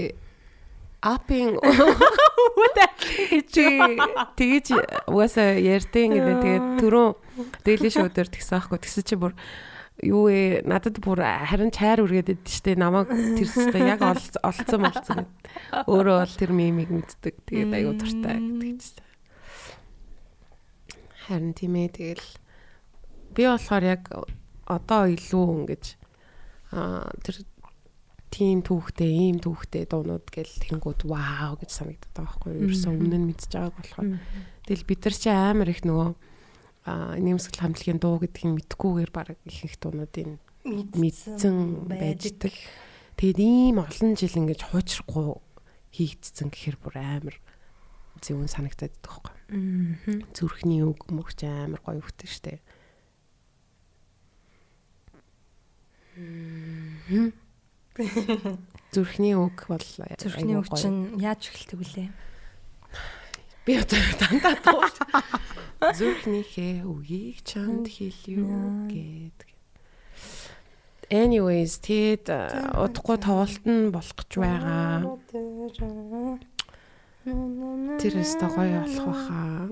<laughs> дээ апын тэгэж угаасаа ярьдیں۔ гэдэг тэгээд түрүүн дээлийн шоудэр тэгсэн аахгүй тэгсэн чи бүр юу ээ надад бүр харин чайр үргээд идэв штэ намайг тэр өстө яг олцсон болцсон. Өөрөө бол тэр мимиг мэддэг. Тэгээд аюу дуртай гэдэгчсэн. Харин тийм ээ тэгэл би болохоор яг одоо илүү ингэж аа тэр тийм түүхтэй, ийм түүхтэй дуунууд гэл тэнгууд вау гэж санагдаад байгаа байхгүй юу? Ерөөсөн өмнө нь мэдчихэж байгааг болохоор. Тэгэл бид нар чи амар их нөгөө нэмсгэл хамтлагийн дуу гэдгийг мэдхгүйгээр баг их их дуунуудын мэдсэн байждаг. Тэгэд ийм олон жил ингэж хуучрахгүй хийгдсэн гэхэр бүр амар зөвөн санагдаад байгаа байхгүй. Зүрхний үг мөгч амар гоё хөвтэй штэ. Мм. Зүрхний үг бол зүрхний үг чинь яаж эхэлдэг вүлээ? Би одоо <laughs> дандаа дууш. Зүрхнийхээ үгийг чанд хэлью гэдэг. Anyways, тэгэд удахгүй тоглолт нь болох гэж байгаа. Тэр өстө гоё болох баха.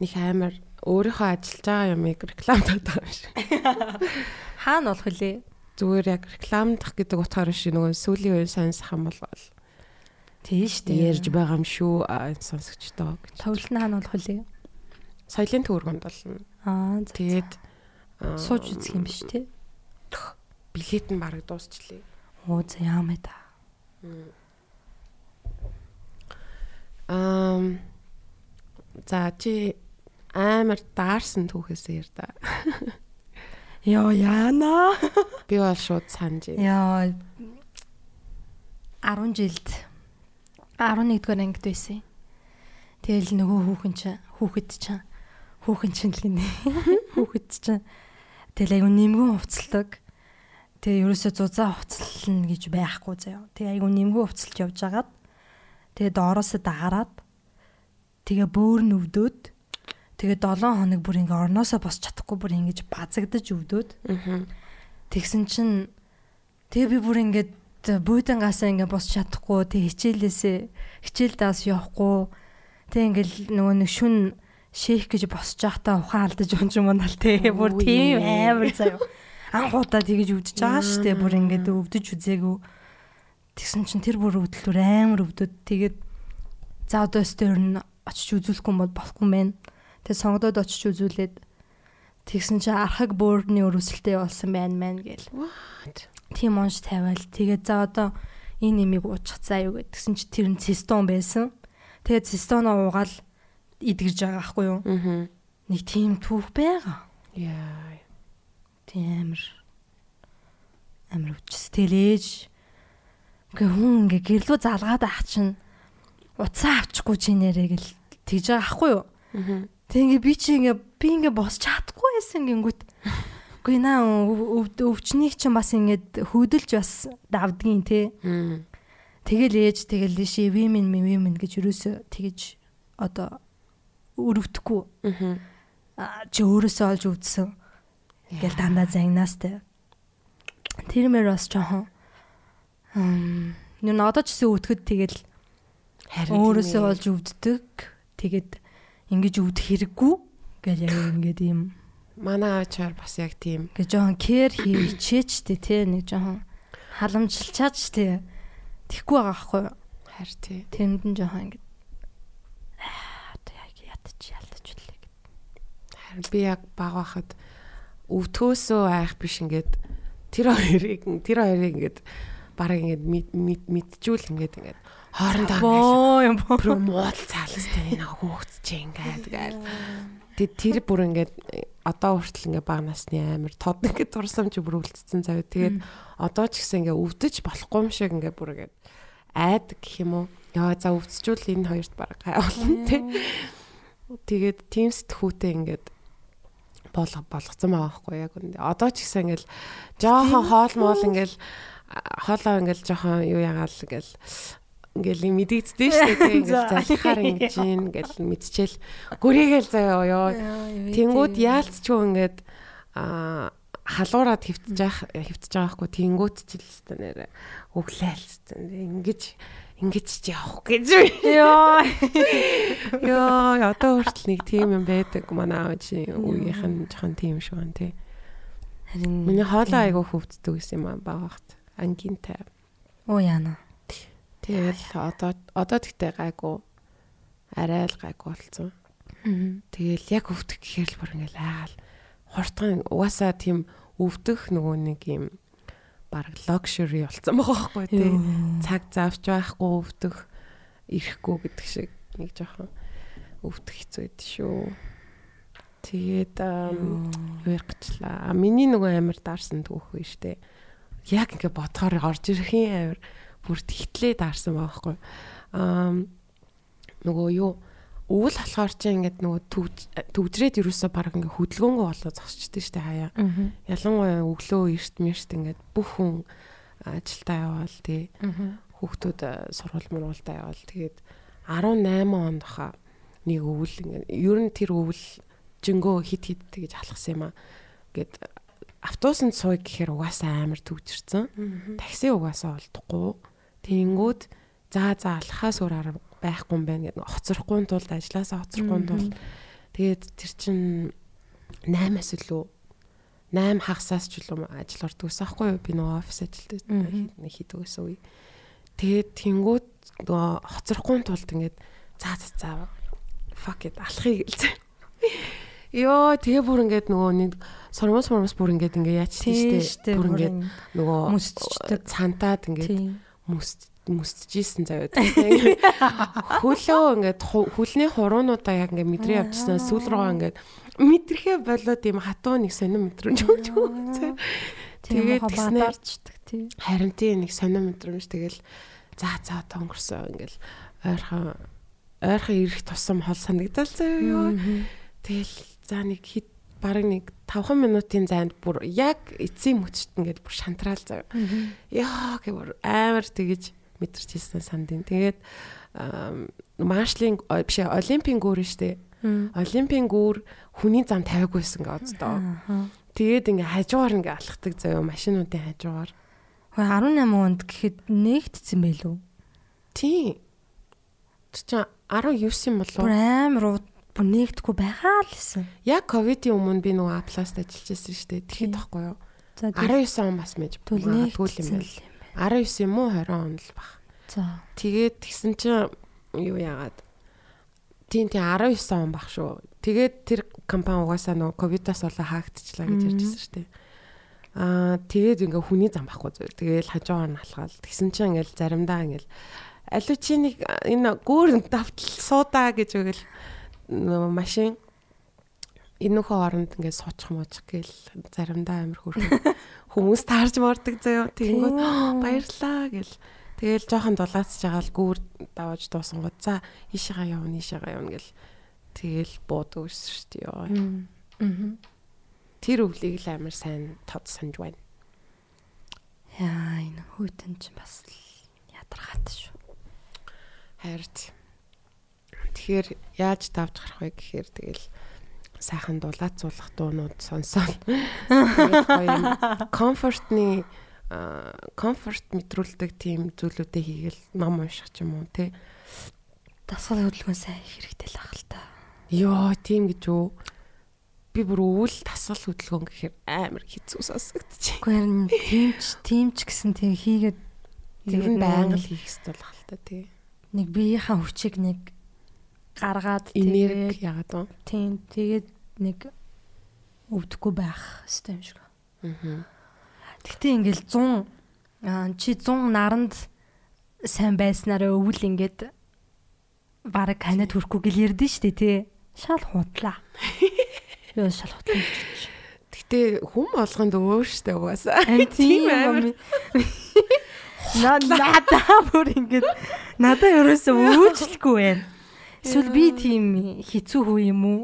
Них амар өөрийнхөө ажиллаж байгаа юмыг рекламдаад байгаа юм шиг. Хаана болох вүлээ? Зүгээр яг рекламдах гэдэг утгаар биш нөгөө сүүлийн үеийн сонсох юм бол тийм шүү дээ ярьж байгаа юм шүү сонсогчдоо нь хаана болох вэ? Соёлын төвөргөнд болно. Аа тэгээд сууж үзэх юм биш тий. Билет нь бараг дуусчлаа. Оо за яамаа та. Ам за чи амар даарсан түүхээс яар да. <laughs> Йоо яана. <laughs> Би бол шууд санаж байна. Йоо 10 жилд 11 дугаар ангид байсан. Тэгэл нөгөө хүүхэн чинь хүүхэд чинь хүүхэн чинь л гинэ. <laughs> Хүүхэд чинь тэгэл аюу нэмгэн хувцалдаг. Тэгээ ерөөсө зузаа хувцална гэж байхгүй заяа. Тэгээ аюу нэмгэн хувцалж явж агаад тэгээ доороосоо дагараад Тэгээ бөөр нь өвдөөд тэгээ 7 хоног бүр ингээ орноосоо босч чадахгүй бүр ингэж базагдаж өвдөөд. Тэгсэн чинь тэгээ би бүр ингээд буудангаасаа ингээ босч чадахгүй тэг хичээлээсээ хичээлдээс явахгүй. Тэг ингээл нөгөө нэг шүн шейх гэж босч байхдаа ухаан алдаж унж юм байна л тэг бүр тийм амар заяа. Анхудаа тэгэж өвдөж байгаа штэ бүр ингээд өвдөж үзээгүй. Тэгсэн чинь тэр бүр өвдөлтөр амар өвдөд. Тэгээд за одоо өстөр нь очиж үзүүлэхгүй бол болохгүй мэн тэг сонгодод очиж үзүүлээд тэгсэн чинь архаг буурны өрөвсөлтэй болсон байна мэн гэл тийм унш тавиал тэгээд за одоо энэ нэмийг уучих цаа юу гэдгсэн чи тэр нь цистон байсан. Тэгээд цистоноо уугаал идгэрж байгаа байхгүй юу? Аа. Нэг тийм түүх байгаа. Яа. Тийм амир амир өвчс. Тэлээж ингээ хүн ингээ гэрлүү залгаад ах чинь уцаа авчихгүй чи нэрээ гэл тэгж байгаа ахгүй юу? Аа. Тэг ингээ би чи ингээ би ингээ босч чадахгүй байсан гингүүт Үгүй наа өвчнийг чинь бас ингэж хөөдөлж бас давдгийн те. Тэгэл ээж тэгэл ши вимэн вимэн гэж юусоо тэгэж одоо өрөвдөхгүй. Аа чи өөрөөсөө олж өвдсөн. Ингээл дандаа загнаас те. Тэр мэр бас жоохон нүн одоо ч гэсэн өвдөхөд тэгэл өөрөөсөө олж өвддөг. Тэгээд ингэж өвдөх хэрэггүй гэж яг ингээд юм манай аачаар бас яг тийм. Гэ жоохон кэр хийчихээч тээ тэ нэг жоохон халамжилчаач тээ. Тэхгүй байгаа байхгүй юу? Харин тий. Тэнд нь жоохон ингэ одоо яг ядч ялдаж үлээ гэд. Харин би яг баг байхад өвтгөөсөө айх биш ингээд тэр хоёрыг тэр хоёрыг ингээд бараг ингээд мэджүүл ингээд ингээд хоорондоо ингээд промот цаалстай энэ хөөгч ингээд гээл Тэг тэр бүр ингээд одоо хүртэл ингээ бага насны амир тод ингээ дурсамж бүрүүлсэн зав. Тэгээд одоо ч гэсэн ингээ өвдөж болохгүй юм шиг ингээ бүр ингээ айд гэх юм уу. Яа за өвдсчүүл энэ хоёрт баг гайвуулна тий. Тэгээд тийм сэтгүүтэй ингээд болох болгоцсон байгаа байхгүй яг үндэ. Одоо ч гэсэн ингээл жоохон хоол моол ингээл хоолоо ингээл жоохон юу ягаал ингээл ингээл мэдэгддээ шүү дээ ингээл залхахаар ингэж ингээл мэдчихэл гүрийгээл заяа ёо. Тэнгууд яалцчгүй ингээд а халуураад хөвтөж яах хөвтөж байгаа хгүй тэнгууд ч л өстө нэрэ. Өглөөл ингэж ингэж ч явах гэж. Ёо. Ёо одоо хүртэл нэг тийм юм байдаг манай аав чи үеийнх нь жоохон тийм шүү гэн тий харин миний хоолой айгу хөвддөг гэсэн юм аа багт ангинтай. Оо яана Тэгэл одоо одоо тэгтээ гайгүй арай л гайгүй болсон. Тэгэл яг өвдөх гэхээр л бүр ингээл айгаал хурдхан угаасаа тийм өвдөх нөгөө нэг юм баг luxury болсон байгаа байхгүй тий. Цаг завч байхгүй өвдөх ирэхгүй гэдэг шиг нэг жоохон өвдөх хэцүү байд шүү. Тэгээд юу ярихчлаа. Миний нөгөө амир даарсан түүх вэ штэ. Яг ингээ бодохоор орж ирэх юм амир бүр тэгтлээ даарсан байгаа байхгүй. Аа нөгөө юу өвөл болохоор чи ингээд нөгөө төгжрээд юусоо баг ингээд хөдөлгөөнгөө болоо зогсчихдээ штэ хаяа. Ялангуяа өглөө эрт мэрт ингээд бүх хүн ажилдаа яваал тий. Хүүхдүүд сургууль мургуулдаа яваал тэгээд 18 онд хаа нэг өвөл ингээд ер нь тэр өвөл жингөө хит хит тэгэж алхсан юм аа. Гэт автобусанд сууя гэхээр угаасаа амар төгжирсэн. Такси угаасаа олдохгүй Тэнгүүд за за алхахаас өөр арга байхгүй юм байна гэдэг хоцрохгүй тулд ажилласаа хоцрохгүй тулд. Тэгээд тэр чин 8-аас илүү 8 хагасаас ч илүү ажил ордог гэсэн аахгүй юу? Би нөгөө офис ажилд хийдэг гэсэн үе. Тэгээд тэнгууд нөгөө хоцрохгүй тулд ингээд за за за fuck it алхахыг гэлцээ. Йоо тэгээ бүр ингээд нөгөө нэг сормос сормос бүр ингээд ингээ яач тийштэй бүр ингээд нөгөө цантаад ингээд мүст мүсчихсэн заяа. Хөлөө ингээд хөлний хуруунуудаа яг ингээд мэдрээ явчихсан сүүл рүүгээ ингээд мэдрэхээ болоод юм хатуу нэг мэдрэмж өгч өгсөн. Тэгээд тэгснээрчдэг тий. Харин тий нэг сонир мэдрэмж тэгэл за за одоо өнгөрсөн ингээл ойрхон ойрхон ирэх тусам хол санагдал заяа. Тэгэл за нэг хит бараг нэг 5 минутын зайд бүр яг эцсийн мөчт ингээд бүр шантраал зав. Яа гэвэр амар тэгэж мэдэрч хэлсэн сандин. Тэгээд маршлын биш олимпийн гүүр нь штэ. Олимпийн гүүр хүний зам тавиагүйсэн гэ оддоо. Тэгээд ингээ хажуугаар ингээ алхдаг заяа машинуудын хажуугаар. Хөө 18 онд гэхэд нэгтцсэн байлгүй. Тийм. Чи 19 юм болов уу? Амар бүр нэгдэхгүй байгаа л гэсэн. Яг ковидын өмнө би нөгөө Апласт ажиллаж байсан шүү дээ. Тэгэхэд тахгүй юу? 19 он бас мэж төлнөөл юм байл. 19 юм уу 20 он л баг. За. Тэгээд тэгсэн чинь юу яагаад тийм тийм 19 он баг шүү. Тэгээд тэр компани угаасаа нөгөө ковидоос болоо хаагдчихлаа гэж ярьжсэн шүү дээ. Аа тэгээд ингээ хүний зам байхгүй зүйл. Тэгээл хажуугаар нь алхаал. Тэгсэн чинь ингээл заримдаа ингээл алуу чи нэг энэ гүүр давтал суудаа гэж өгөл машин энүүхөө оронд ингээд суучих муучих гээл заримдаа амир хөрхөн <laughs> хүмүүс таарж мордог заяо тэгэнгүүт баярлаа гэл. Тэгэл жоохон дулаацж байгаа л гүүр даваж дуусан гоо за ийшээгаа явна ийшээгаа явна гэл. Тэгэл бууд өссөн шүү дээ ёо. Тэр өвлийг л амир сайн тод санаж байна. Яа энэ хүйтэн ч бас ядаргаат шүү. Харин Тэгэхээр яаж давж гарах вэ гэхээр тэгэл сайхан дулаацуулах дуунууд гоё комфортны комфорт мэдрүүлдэг тийм зүйлүүдээ хийгээл ном унших ч юм уу тий. Дасгал хөдөлгөөн сайн хэрэгтэй л ах л та. Йоо, тийм гэж үү. Би бүр өвөл дасгал хөдөлгөөн гэхээр амар хэцүү сонсогдчих. Гэхдээ тийм ч тийм ч гэсэн тийм хийгээд тэгээд байнга л хийх хэрэгтэй л ах л та тий. Нэг биеийнхаа хүчийг нэг гаргаад тэгээд яагаад вэ? Тийм тэгээд нэг өвдөхгүй байх хэрэгтэй юм шиг. Аа. Гэхдээ ингээл 100 чи 100 наранд сайн байснараа өвөл ингээд бараг ханаад хүрхгүй гэл ярдэн штэ тий. Шал худлаа. Юу <laughs> шал худлаа. Гэтэ хүм болгонд өөр штэ угаасаа. <laughs> Тийм амар. <laughs> Надаа бүр ингээд надаа ерөөсөө өөчлөхгүй байна. Эсвэл би тийм хэцүү хүү юм уу?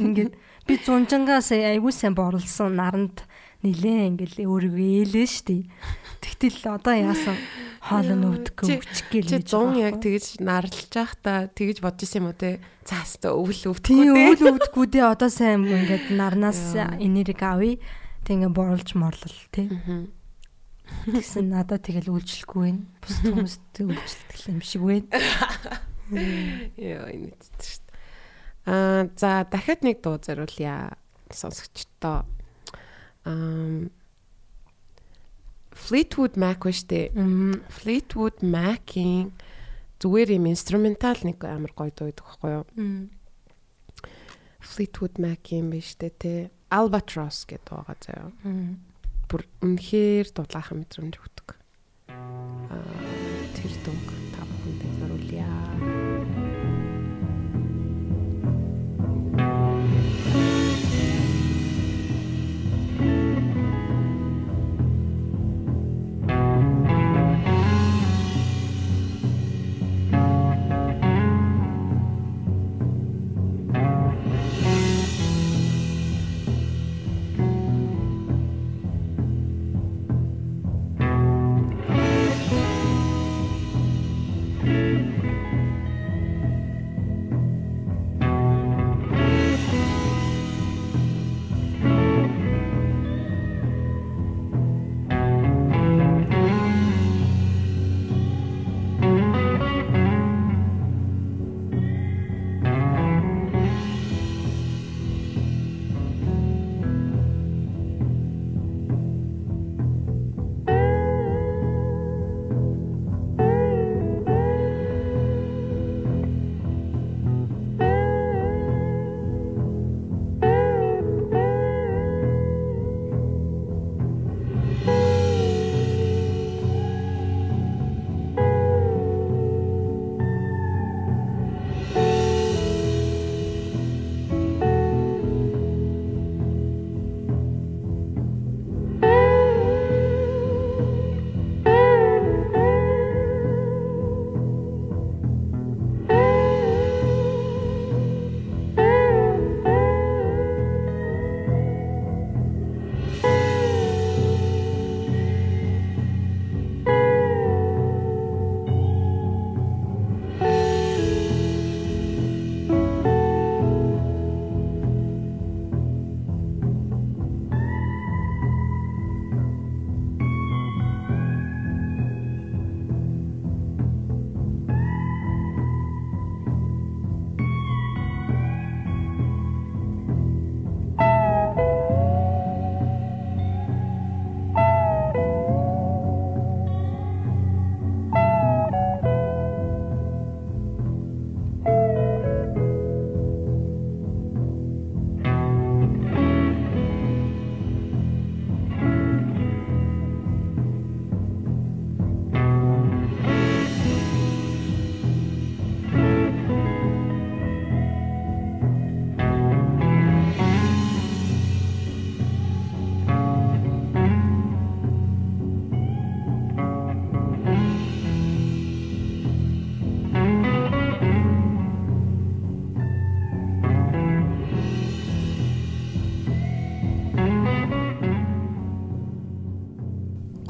Ингээд би зунжангаас айгүй сайн борлсон наранд нилээ ингээл өөрийгөө ээлээ штий. Тэгтэл одоо яасан хоолой өвдөггүй өвчих гээл. Чи 100 яг тэгэж нарлж явах та тэгэж бодож исэн юм уу те? Цаастаа өвөл өвдөхгүй. Тийм өвөл өвдөггүй дээ одоо сайн ингээд нарнаас энерги авъя. Тэг ингээд борлж морлол те. Тэгсэн надад тэгэл үйлчлэхгүй байна. Бус хүмүүст үйлчлэх юм шиг байна. <laughs> Яа энэ үсттэй шүү дээ. Аа за дахиад нэг дуу зориулъя сонсогчдоо. Аа Fleetwood Mac штэ. Fleetwood Mac-ийн зүгээр юм инструментал нэг амар гоё дуу байдаг байхгүй юу? Fleetwood Mac юм биш үү те. Albatross гэдэг байгаа заяа. Бүр үнэхээр дулаахан мэдрэмж өгдөг. Аа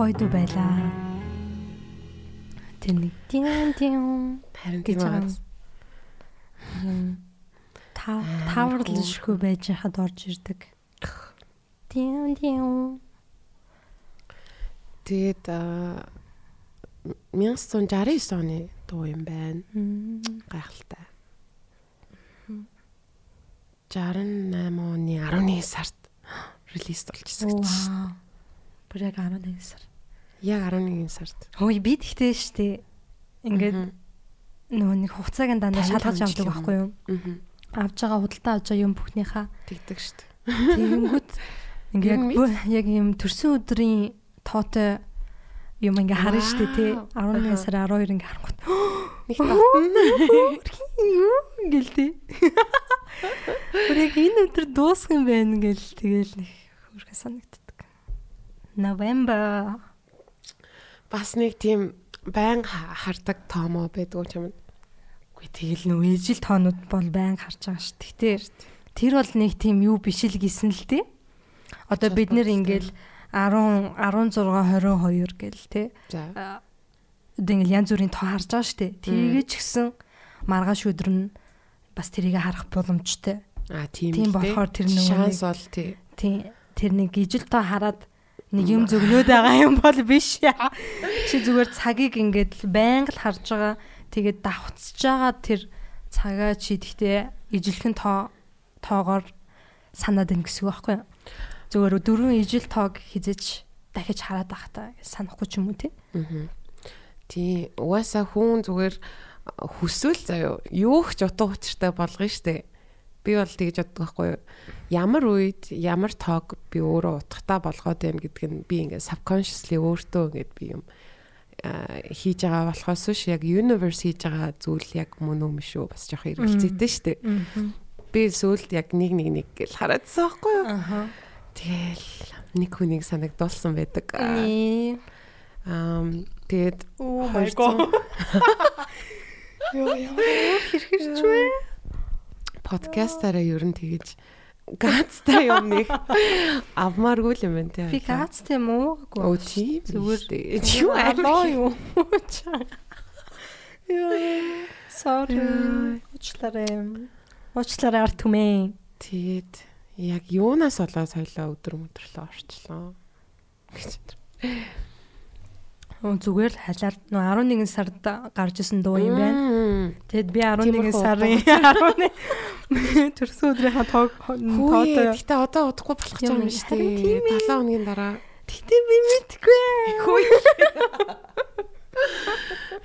гоё дүү байлаа. Тэр нэг тийм тийм Харин тийм байгаа байгаа. юм. Та таварлан ширхүү байж хад орж ирдэг. Тийм тийм. Тэгээд аа, 1969 оны дуу юм байна. Гайхалтай. 68 оны 11 сард <gasps> релиз болж ирсэн гэж. Вау. Бүр яг 11 сар. Яг 11 сард. Хөөе би тэгтэй штэ. Ингээд нөгөө нэг хугацааг нь дандаа шалгаж авдаг байхгүй юу? Мгм. Авж байгаа худалдаа авж байгаа юм бүхнийхээ Тэгдэг шүү дээ. тэгэнгүүт <laughs> ингээд яг юм төрсөн өдрийн тоотой юм ингээ харна штэ тий. Вау. 11 Аха. сар 12 ингээ харангуут. <gasps> Нэг <gasps> татна. Гэл тий. <laughs> Бүр яг энэ өдөр дуусах юм байна гэл тэгэл нэг хөрхө санагддаг. November. Бас нэг тийм байн хардаг томоо байдгүй ч юм. Үгүй тэгэл нөө ижил тоонууд бол байн харж байгаа шүү. Гэтэ тэр бол нэг тийм юу биш л гисэн л тий. Одоо бид нэр ингээл 10 16 22 гэл тий. Одоо ингээл янз бүрийн тоо харж байгаа шүү. Тэрийгэ ч гэсэн маргааш өдөр нь бас тэрийг харах боломжтой. А тийм Тийм болохоор тэр нөгөө шанс нэг- бол тий. тий. Тэр нэг ижил тоо хараад нэг юм зөгнөөд байгаа юм бол биш. Чи зүгээр цагийг ингээд байнга л харж байгаа. Тэгээд давхцаж байгаа тэр цагаа чи тэгтээ ижилхэн тоо тоогоор санаад ин гэсэн үг байхгүй юу? Зүгээр дөрвөн ижил тоог хизэж дахиж хараад байхтаа санахгүй ч юм уу тий. Аа. Тий, угаасаа хүн зүгээр хүсвэл заяо юу ч утга учиртай болгоно штэ. Би бол тэгж боддог байхгүй юу? Ямар үед ямар тоог би өөрөө утгатай болгоод байна гэдг нь би ингээд subconsciously өөртөө ингээд би юм хийж байгаа болохоос биш яг universe хийж байгаа зүйл яг мөн үү шүү бас жоох эргэлзээтэй штэ. Би сүлд яг нэг нэг нэг гэл хараадсан байхгүй юу? Тэгэл нэг хүнийг санагдуулсан байдаг. Аа тэгээд Oh my God. Яа яа хэрхэрч вэ? Подкастаараа ер нь тэгэж гаацтай юм нэг авмааргүй л юм байна тий. Би гац тийм уугаагүй. Оо тийм Зүгээр юу алоо юу? Яа. Sorry. Уучлаарай. Уучлаарай арт түмэн. Тэгээд яг юунаас болоод соёлоо өдөр мөдөрлөө орчлоо. гэж. Зүгээр л халаар нөө 11 сард гарч исэн дуу юм байна. Тэгэд би 11 Тиймэрхүү сарын 11 <laughs> төрсөн өдрийнхаа тоог Хөөе, тоотой. гэтээ одоо удахгүй болох юм шүү дээ. тийм ээ. 7 хоногийн дараа. Тэгтээ би мэдгүй. Хөөе.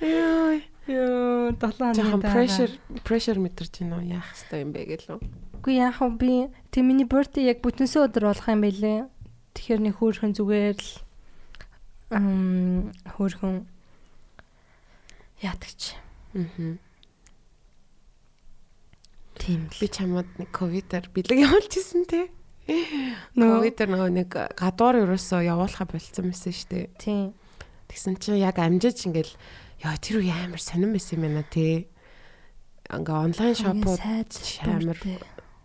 Яа. Йоо 7 Жохон хоногийн дараа. pressure pressure байна уу? Яах хэвээр юм бэ гэлөө. Үгүй яах вэ би тэг миний birthday яг бүтэнсэ өдөр болох юм байлээ. Тэгэхээр нэг хөөрхөн зүгээр л ам хөөрхөн яатагч. Аа. Тийм Би чамд нэг ковидаар бэлэг явуулж исэн те. Ковидаар нөгөө нэг гадуур ерөөсөө явуулахаа болцсон байсан шүү дээ. Тийм. Тэгсэн чинь яг амжиж ингээл яа тэр үе амар сонирн байсан юм байна те. Ингээ онлайн шопууд амар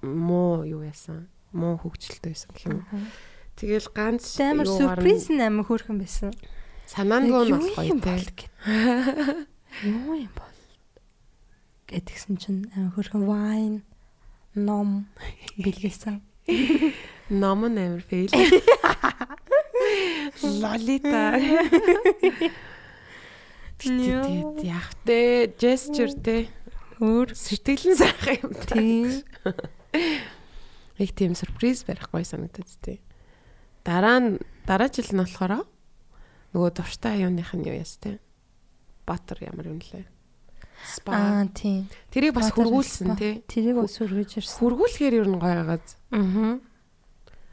муу юу яасан. Муу хөгжилтэй байсан гэх юм. Тэгэл ганц амар нь амар хөөрхөн байсан. санаангүй нь болох юм бол гэд. Юу юм бол гэдгсэн чинь амар хөөрхөн wine ном бэлгээсэн. Ном нь амар фейл. Лолита. Тэгээд яг тэ gesture тэ Өөр сэтгэлийн сайхан юм тийм. Их тийм сюрприз барихгүй санагдаад тээ. Дараа нь дараа жил нь болохоор нөгөө дуртай юуных нь юу ястэй. Батар ямар юм лээ. Спа. Аа тийм. Тэрийг бас spa. тий. Тэрийг бас өргөж ирсэн. Хургуулхээр ер нь гоё агаад. Аа.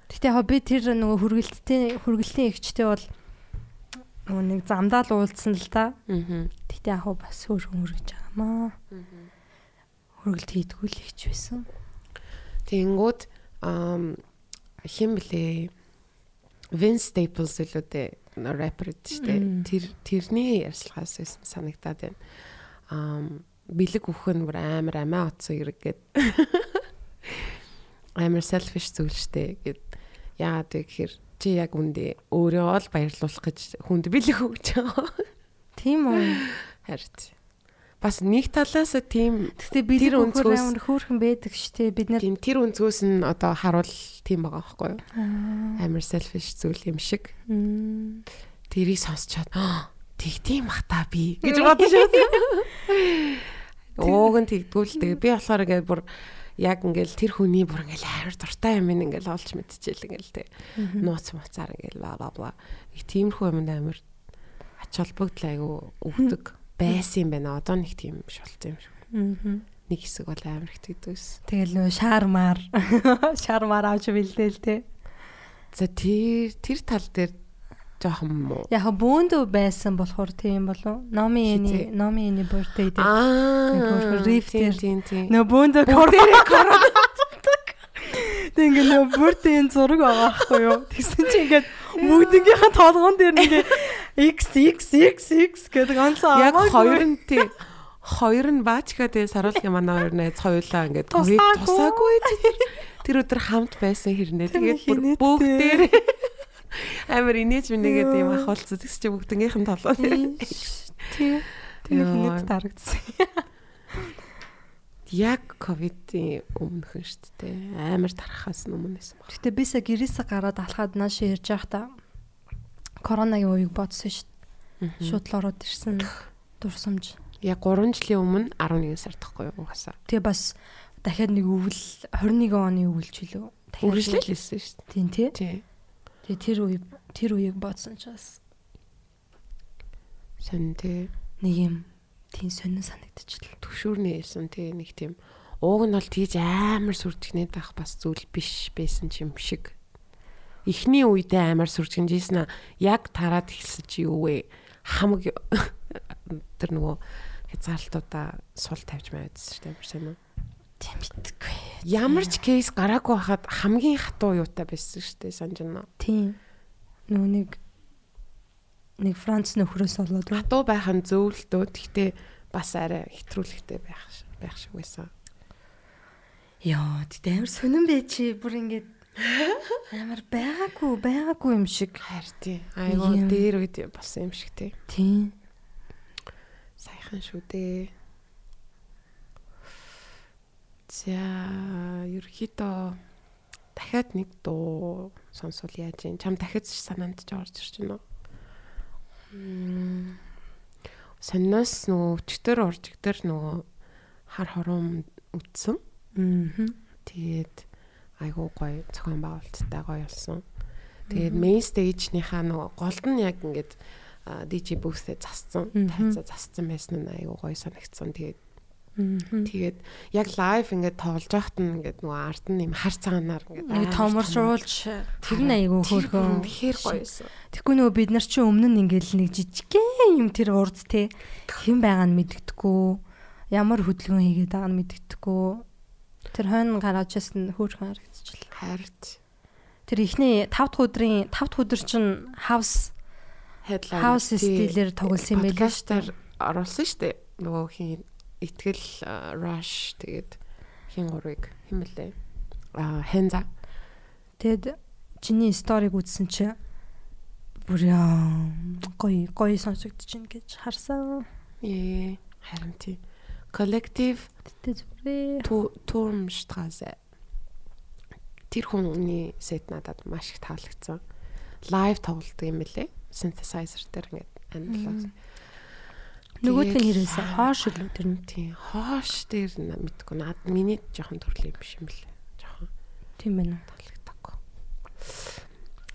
Гэтэ хобби тэр нөгөө хүргэлттэй хүргэлтийн эгчтэй бол нөгөө нэг замдаа л уулзсан л та. Аа. Гэтэ яг бас хөөрхөн хүргэж байгаамаа. Хүргэлт хийдгүү л ихч байсан. Тэнгүүд ам хим блэ Vince Staples илүү дээ рэпер. Мм. Тэр тэрний ярьцлагаас байсан санагдаад байна. Ам бэлэг үхэн бүр амар амиа утсан хэрэг гээд амар selfish зүйл штэ гээд яагаад вэ гэхээр чи яг үндэ өөрөө ол баярлуулах гэж хүнд бэлэг өгч байгаа. Тийм үү? Харин бас нэг талаас тийм Гэтэ бэлэг өгөхөр амар хөөрхөн байдаг штэ бид нар тийм тэр өнцгөөс нь одоо харуул тийм байгаа байхгүй юу? Амар selfish зүйл юм шиг. Тэрийг сонсчоод тэг тийм ах та би гэж бодож шээ. <laughs> Ууг нь тэгдгүүл тэгээ би болохоор ингээд бүр яг ингээл тэр хүний бүр ингээл амар дуртай юм ингээл олж мэдчихэл ингээл тэг. Нууц муцаар ингээл бла бла бла. Тиймэрхүү юмд амар ач холбогдол айгу өгдөг байсан юм байна. Одоо нэг тийм шулцсан юм шиг. Аа. Нэг хэсэг бол амар их тэгдэгс. Тэгэл нөө шармаар <laughs> шармаар авч бэлдээл те. За тэр тэр тал дээр жоохон муу. Яг бөөндөө байсан болохоор тийм болов. Номи эний номи эний birthday дээр. Аа. Риф. Тийм тийм. Нөө бөөндөө Бүгдээрээ корона. <laughs> Тэг ингээ нөө birthday зураг байгаа байхгүй юу? Тэгсэн чи ингээд бүгднгийнхэн толгоон дээр ингээ XXXX гэдэг онцоо Яг хоёр нь тий. Хоёр нь баачгаа тэгээ саруулгын манай хоёр найз хоёулаа ингээд ковид тусаагүй. Тэр өдөр хамт байсан хэрнээ. Тэгээд бүгдээр <laughs> амар инээж минийгээ тийм ахуулцсан. Тэгс чи бүгднгийнх нь толгоо. Тий. Тэгээд тарагдсан. <laughs> Яг ковидын өмнөх нь шүү дээ. Амар тархахаас өмнөөс юм. Гэтэ бисаа гэрээсээ гараад алхаад нааш ярьж байхдаа коронагийн үеийг бодсон шүү дээ. Шууд л ороод ирсэн дурсамж. Яг 3 жилийн өмнө 11 сард тахгүй юу угаасаа. Тэгээ бас дахиад нэг өвөл 21 оны өвөлч үлээ. Үргэлжлүүлсэн шүү дээ. Тийм тий. Тэгээ тэр үе тэр үеийг бодсон ч бас сонь тий. нэг юм тийм сонин санагдчихлаа. Төвшүүрний хэлсэн тий нэг тийм ууг нь бол тийж амар сүрдгнээд байх бас зүйл биш байсан юм шиг. Эхний үедээ амар сүрдгэнжсэн яг тараад эхэлсэн чи юу вэ? Хамаг <laughs> тэр нөгөө хязгаарлалтуудаа сул тавьж байвдсан шүү дээ. Амар сайн уу? Тийм битгүй. Ямар ч кейс гараагүй хахад хамгийн хатуу юутай байсан шүү дээ санаж байна. Тийм. Нөгөө нэг нэг Франц нөхрөөс болоод Хатуу байх нь зөвлөлтөө гэхдээ бас арай хэтрүүлэгтэй байх байх шиг байсан. Яа, тэгтээ амар сонирн бэ чи бүр ингээд амар байгаагүй байгаагүй юм шиг. Хайр тий. Айгуу дээр үед болсон юм шиг тий. Тийм. Сайхан шүү дээ. За, ерөөхдөө дахиад нэг дуу сонсвол яаж юм? Чам дахиад санаанд ч орж ирж байна уу? Сонноос нөгөө өчтөр оржигдэр нөгөө хар хором үтсэн. Аа. Тэгээд айгуу гоё зохион байгуулалттай гоё болсон. Тэгээд main stage-ийнхаа нөгөө голд нь яг ингээд DJ booth-에 засцсан, тайцаа засцсан байсан нь айгуу гоё санагдсан. Тэгээд тэгээд яг live ингээд тоглож байхад нь ингээд нөгөө арт нь юм хар цагаанаар ингээд томоршуулж тэр нь айгуу хөөрхөн тэгэхээр гоё байсан. Тэгэхгүй нөгөө бид нар чи өмнө нь ингээд нэг жижигхэн юм тэр урд те хэн байгаа нь мэддэхгүй ямар хөдөлгөөн хийгээд байгаа нь мэддэхгүй тэр хойно гараачаас нь хөөрхөн харагдчихлаа. Харт. Тэр ихний 5 дахь өдрийн 5 дахь өдөр чинь house headline house стилээр тоглосон юм байл дээ. Оруулсан шүү дээ. Нөгөө хин итгэл rush тэгээд хин гурыг химэлээ. Аа хенза. Тэгэд чиний сториг үзсэн чи бүр гоё гоё сонсогдож байна гэж харсан. Ээ харин тий. Collective. Turmstraße. Тэр хүний сет надад маш их таалагдсан. Лайв тоглолдог юм лээ. Synthesizer дээр ингээд анлаа. Нөгөөдний хэрээсээ хоош л тэр нь. тий. Хоош дээр мэдгүй над миний жоохон төрлийн биш юм лээ. Жоохон Тийм байна. таалагдахгүй.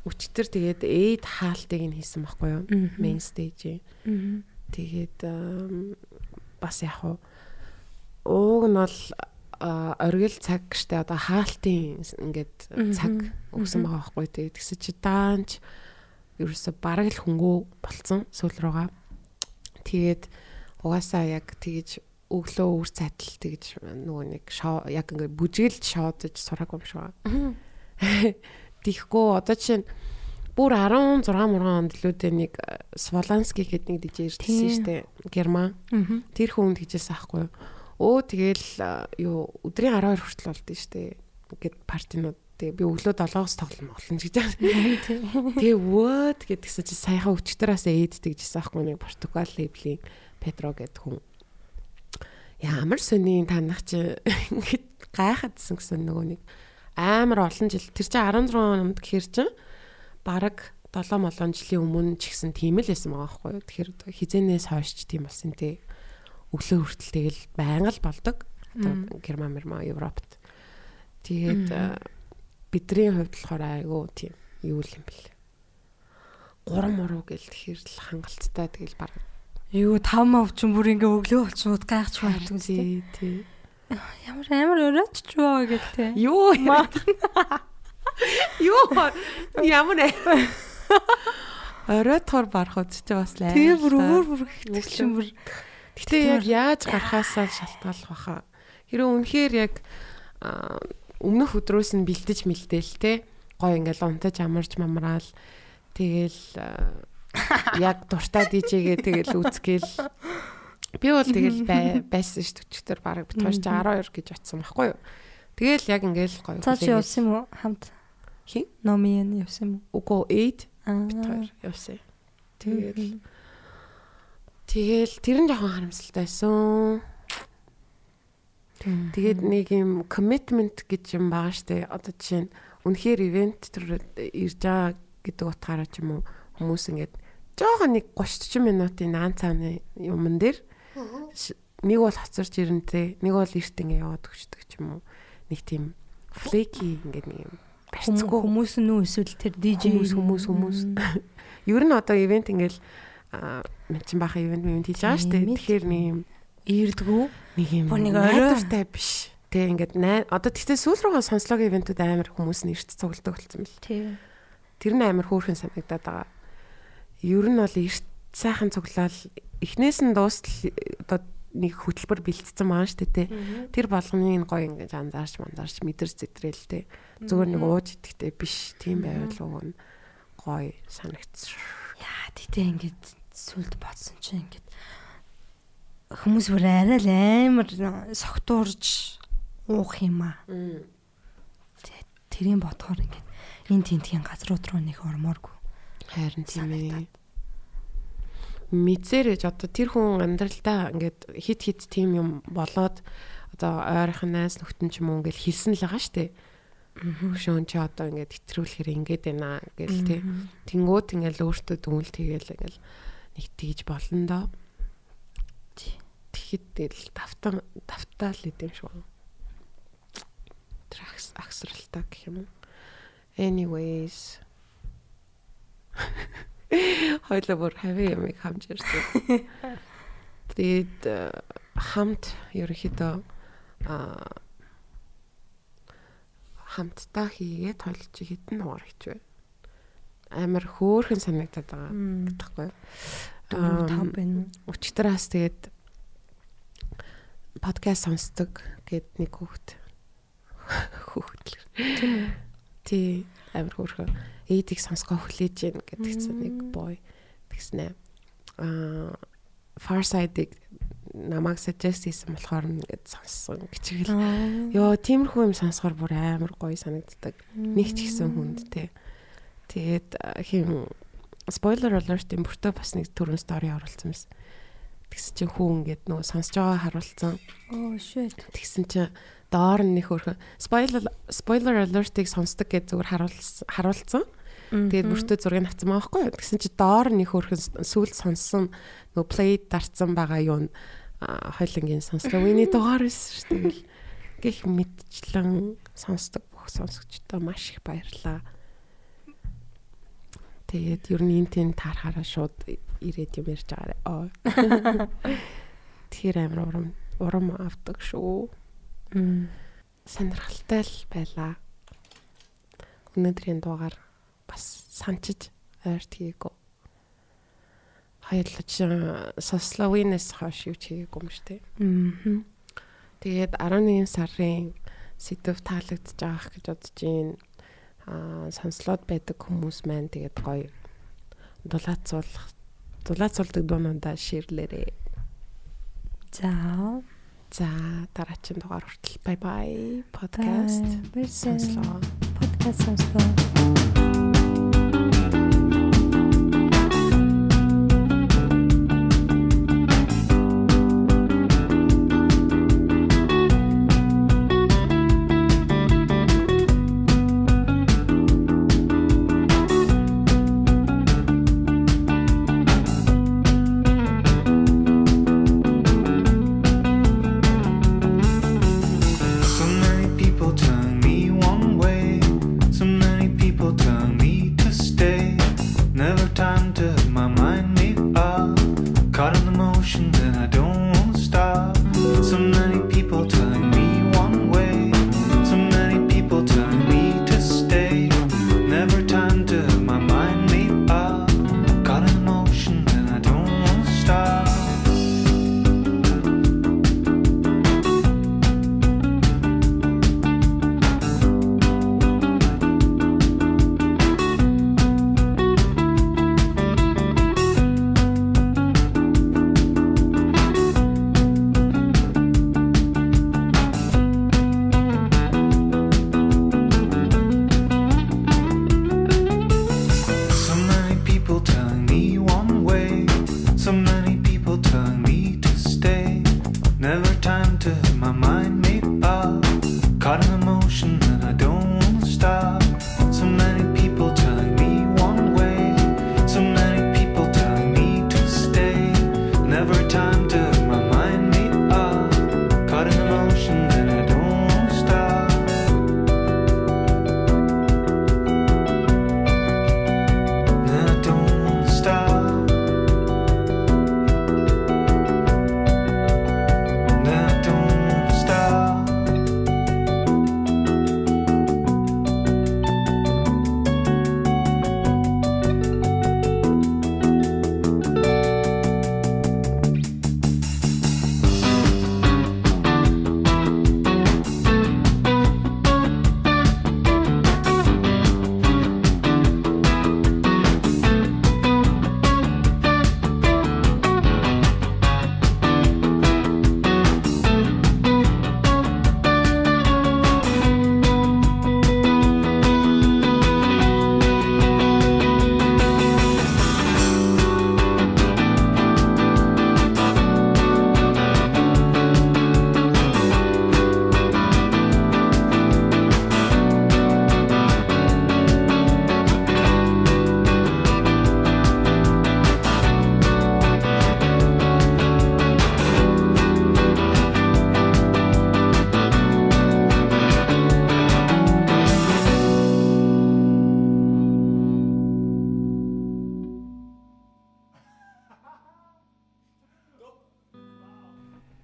Өчтөр тэгээд эйд хаалтыг нь хийсэн байхгүй юу? Main stage. Тэгээд бас яг уу ууг нь бол оргил цаг штэ одоо хаалтын ингээд цаг өгсөн байгаа байхгүй тэгээд тэгсэ чи даанч ерөөсө бараг л хөнгөө болцсон сүүл рүүгээ тэгээд угаасаа яг тэгэж өглөө үр цайтал тэгэж нөгөө нэг яг ингээд бүжгэлж шоудаж сураагүй юм шиг байна. <laughs> Тийхгүй одоо чинь бүр 16 мургаан онд лүүдээ нэг Сволански гэдэг нэг дижей ирсэн шүү дээ. Герман. Тэр хүн тэгжээс аахгүй юу? Өө тэгэл юу өдрийн 12 хүртэл болдсон шүү дээ. Гэт партинууд Тэгээ би өглөө 7-оос тоглоно болно гэж байна. Тэгээ what гэдгсэн чи саяхан өчтөрөөс ээддэг гэсэн аахгүй нэг Португал лейблийн Педро гэдэг хүн. Ямар сони танах чи ингэж гайхадсан гэсэн нөгөө нэг амар олон жил тэр чинь 16 онд гэхэр чинь бараг 7 молон жилийн өмнө ч гэсэн тийм л байсан байгаа байхгүй юу. Тэгэхээр хизэнээс хойш ч тийм болсон тий. Өглөө хүртэл тэгэл байнга л болдог. Герман, Мерма, Европт. Тэгээд бидний хувьд болохоор айгүй тийм юу юм бэл. 3 муруу гэл тэгэхээр л хангалттай тэгэл баг Юу 5 мав ч бүр ингээ өглөө болчиход гайхч байдаг тий тий. Ямар амар өрөөч ч боо гэлтэй. Юу Юу ямар <laughs> Оройтхоор барах чи бас лай. Тэгээ бүр өөр бүр ихтгэж бүр Гэтэ яг яаж гарахаасаа шалтгаалах баха. Хэрэв үнэхээр яг өмнөх өдрөөс нь бэлдэж мэлдээл те гой ингээл унтаж амарч мамраал тэгэл <laughs> яг дуртай дижээгээ тэгэл үзгээл би бол тэгэл <laughs> байсан ш төчтөр баг бит хоош 12 гэж утсан байхгүй юу. Тэгэл яг ингээл гоё. Цаа чи явсан юм уу хамт? Хин? Номын явсан юм уу? Уго 8 бит хоёр явсан. Тэгэл Тэгэл тэр нь жоохон харамсалтай байсан. Тэгээд нэг юм commitment гэж юм байгаа штэ. Одоо жишээ нь үнэхээр ивент төр ирж байгаа гэдэг утгаараа ч юм уу хүмүүс ингээд жоохон нэг 30 40 минутын наан цааны юмн дээр нэг бол хоцорч ирэнтэй, нэг бол эрт ингээ яваад өгчдөг ч юм уу. Нэг тийм флеки ингээд нэг юм барьцгүй хүмүүс нь үү эсвэл тэр DJ хүмүүс хүмүүс хүмүүс. Ер нь одоо ивент ингээл чинь баха ивент ивент хийж байгаа шүү дээ. Тэгэхээр нэг юм ирдгүү нэг юм найдвартай биш. Тэг ингээд одоо тэгтээ сүүл рүүгээ сонслогийн ивентүүд амар хүмүүс нь эрт цугладаг болсон бэл. Тий. Тэр нь амар хөөрхөн санагдаад байгаа. Ер нь бол эрт сайхан цуглаал эхнээс нь дуустал одоо нэг хөтөлбөр бэлтцсэн маань шүү дээ. Тэр болгоныг гоё ингээд анзаарч манзаарч мэдэрч зэтрэл тэ. Зүгээр нэг ууж идэхтэй биш. Тийм байвал уг нь гоё санагдсан. Яа, тэгтээ ингээд сүлд бодсон чинь ингээд хүмүүс бүр арай л амар согтуурж уух юм аа. Тэрийн бодохоор ингээд энэ тентгийн газрууд руу нэг ормооргүй. Харин тийм ээ. Мэдсэрэж одоо тэр хүн амьдралдаа ингээд хит хит тийм юм болоод одоо ойрхон найз нөхдөн ч юм уу ингээд хэлсэн л байгаа штэ. Хөшөөн чи одоо ингээд хэтрүүлэхээр ингээд байна гэл тий. Тэнгүүд ингээд өөртөө дүнэл тэгээл ингээд нэг тэгж болно доо. Тэгэхэд л давтан давтаал идэм шүү. Тэр агсралтай гэх юм уу. Anyways. <laughs> Хойло бүр хавь юм хамж ирсэн. <laughs> Тэгээд э, хамт ерөнхийдөө а хамтдаа хийгээд тойлж хитэн нуур хийчихвэ. Амар хөөхөн санагдаад байгаа гэдэгхгүй. Дөрөв тав байна. Өчтөрөөс тэгээд подкаст сонсдог гэд нэг хүүхэд. <laughs> Тийм үү? Тий, амар хөөрхөн. Эдийг сонсгоо хүлээж гин гэдгийгсэн нэг бой тэгснэ. Аа Farside-ыг намайг suggest хийсэн болохоор ингээд сонссон гिचгэл. Йоо, тиймэрхүү юм сонсохоор бүр амар гоё санагддаг. Нэг ч ихсэн хүнд те. Тэгээд хин spoiler alert-ийн бүртөө бас нэг төрөн story оруулсан юмс. Тэгсэн чинь хүн ингээд нөгөө сонсож байгаа харуулсан. Oh shit. Тэгсэн чинь доор нь нэг хөрхөн spoiler spoiler alert-ыг сонсдог гэж зүгээр харуулсан харуулсан. Тэгээд бүртөө зургийг авсан байгаа байхгүй юу? Тэгсэн чи доор нэг хөрхөн сүүлд сонссон нөгөө play дарцсан байгаа юу нь хойлонгийн сонслоо. Үний дугаар байсан шүү дээ. Гэх мэдчлэн сонсдог бүх сонсогчдоо маш их баярлаа. Тэгээд ер нь энэ тэн таарахаараа шууд ирээд юм ярьж байгаарэ. <laughs> Тэр амар урам урам авдаг шүү. Сонирхолтой л байлаа. Өнөөдрийн дугаар бас санчиж ойрт хийгээгүй. Хоёулаа чи сословинес хойш юу ч хийгээгүй юм шүү дээ. Аа. Тэгээд 11 сарын сэдв таалагдж байгаа гэж бодож байна аа сонслоод байдаг хүмүүс маань тэгээд гоё дулаацуулах дулаацуулдаг дуунуудаа ширлээрээ. За. За дараагийн дугаар хүртэл бай бай подкаст. Сонслоо. That sounds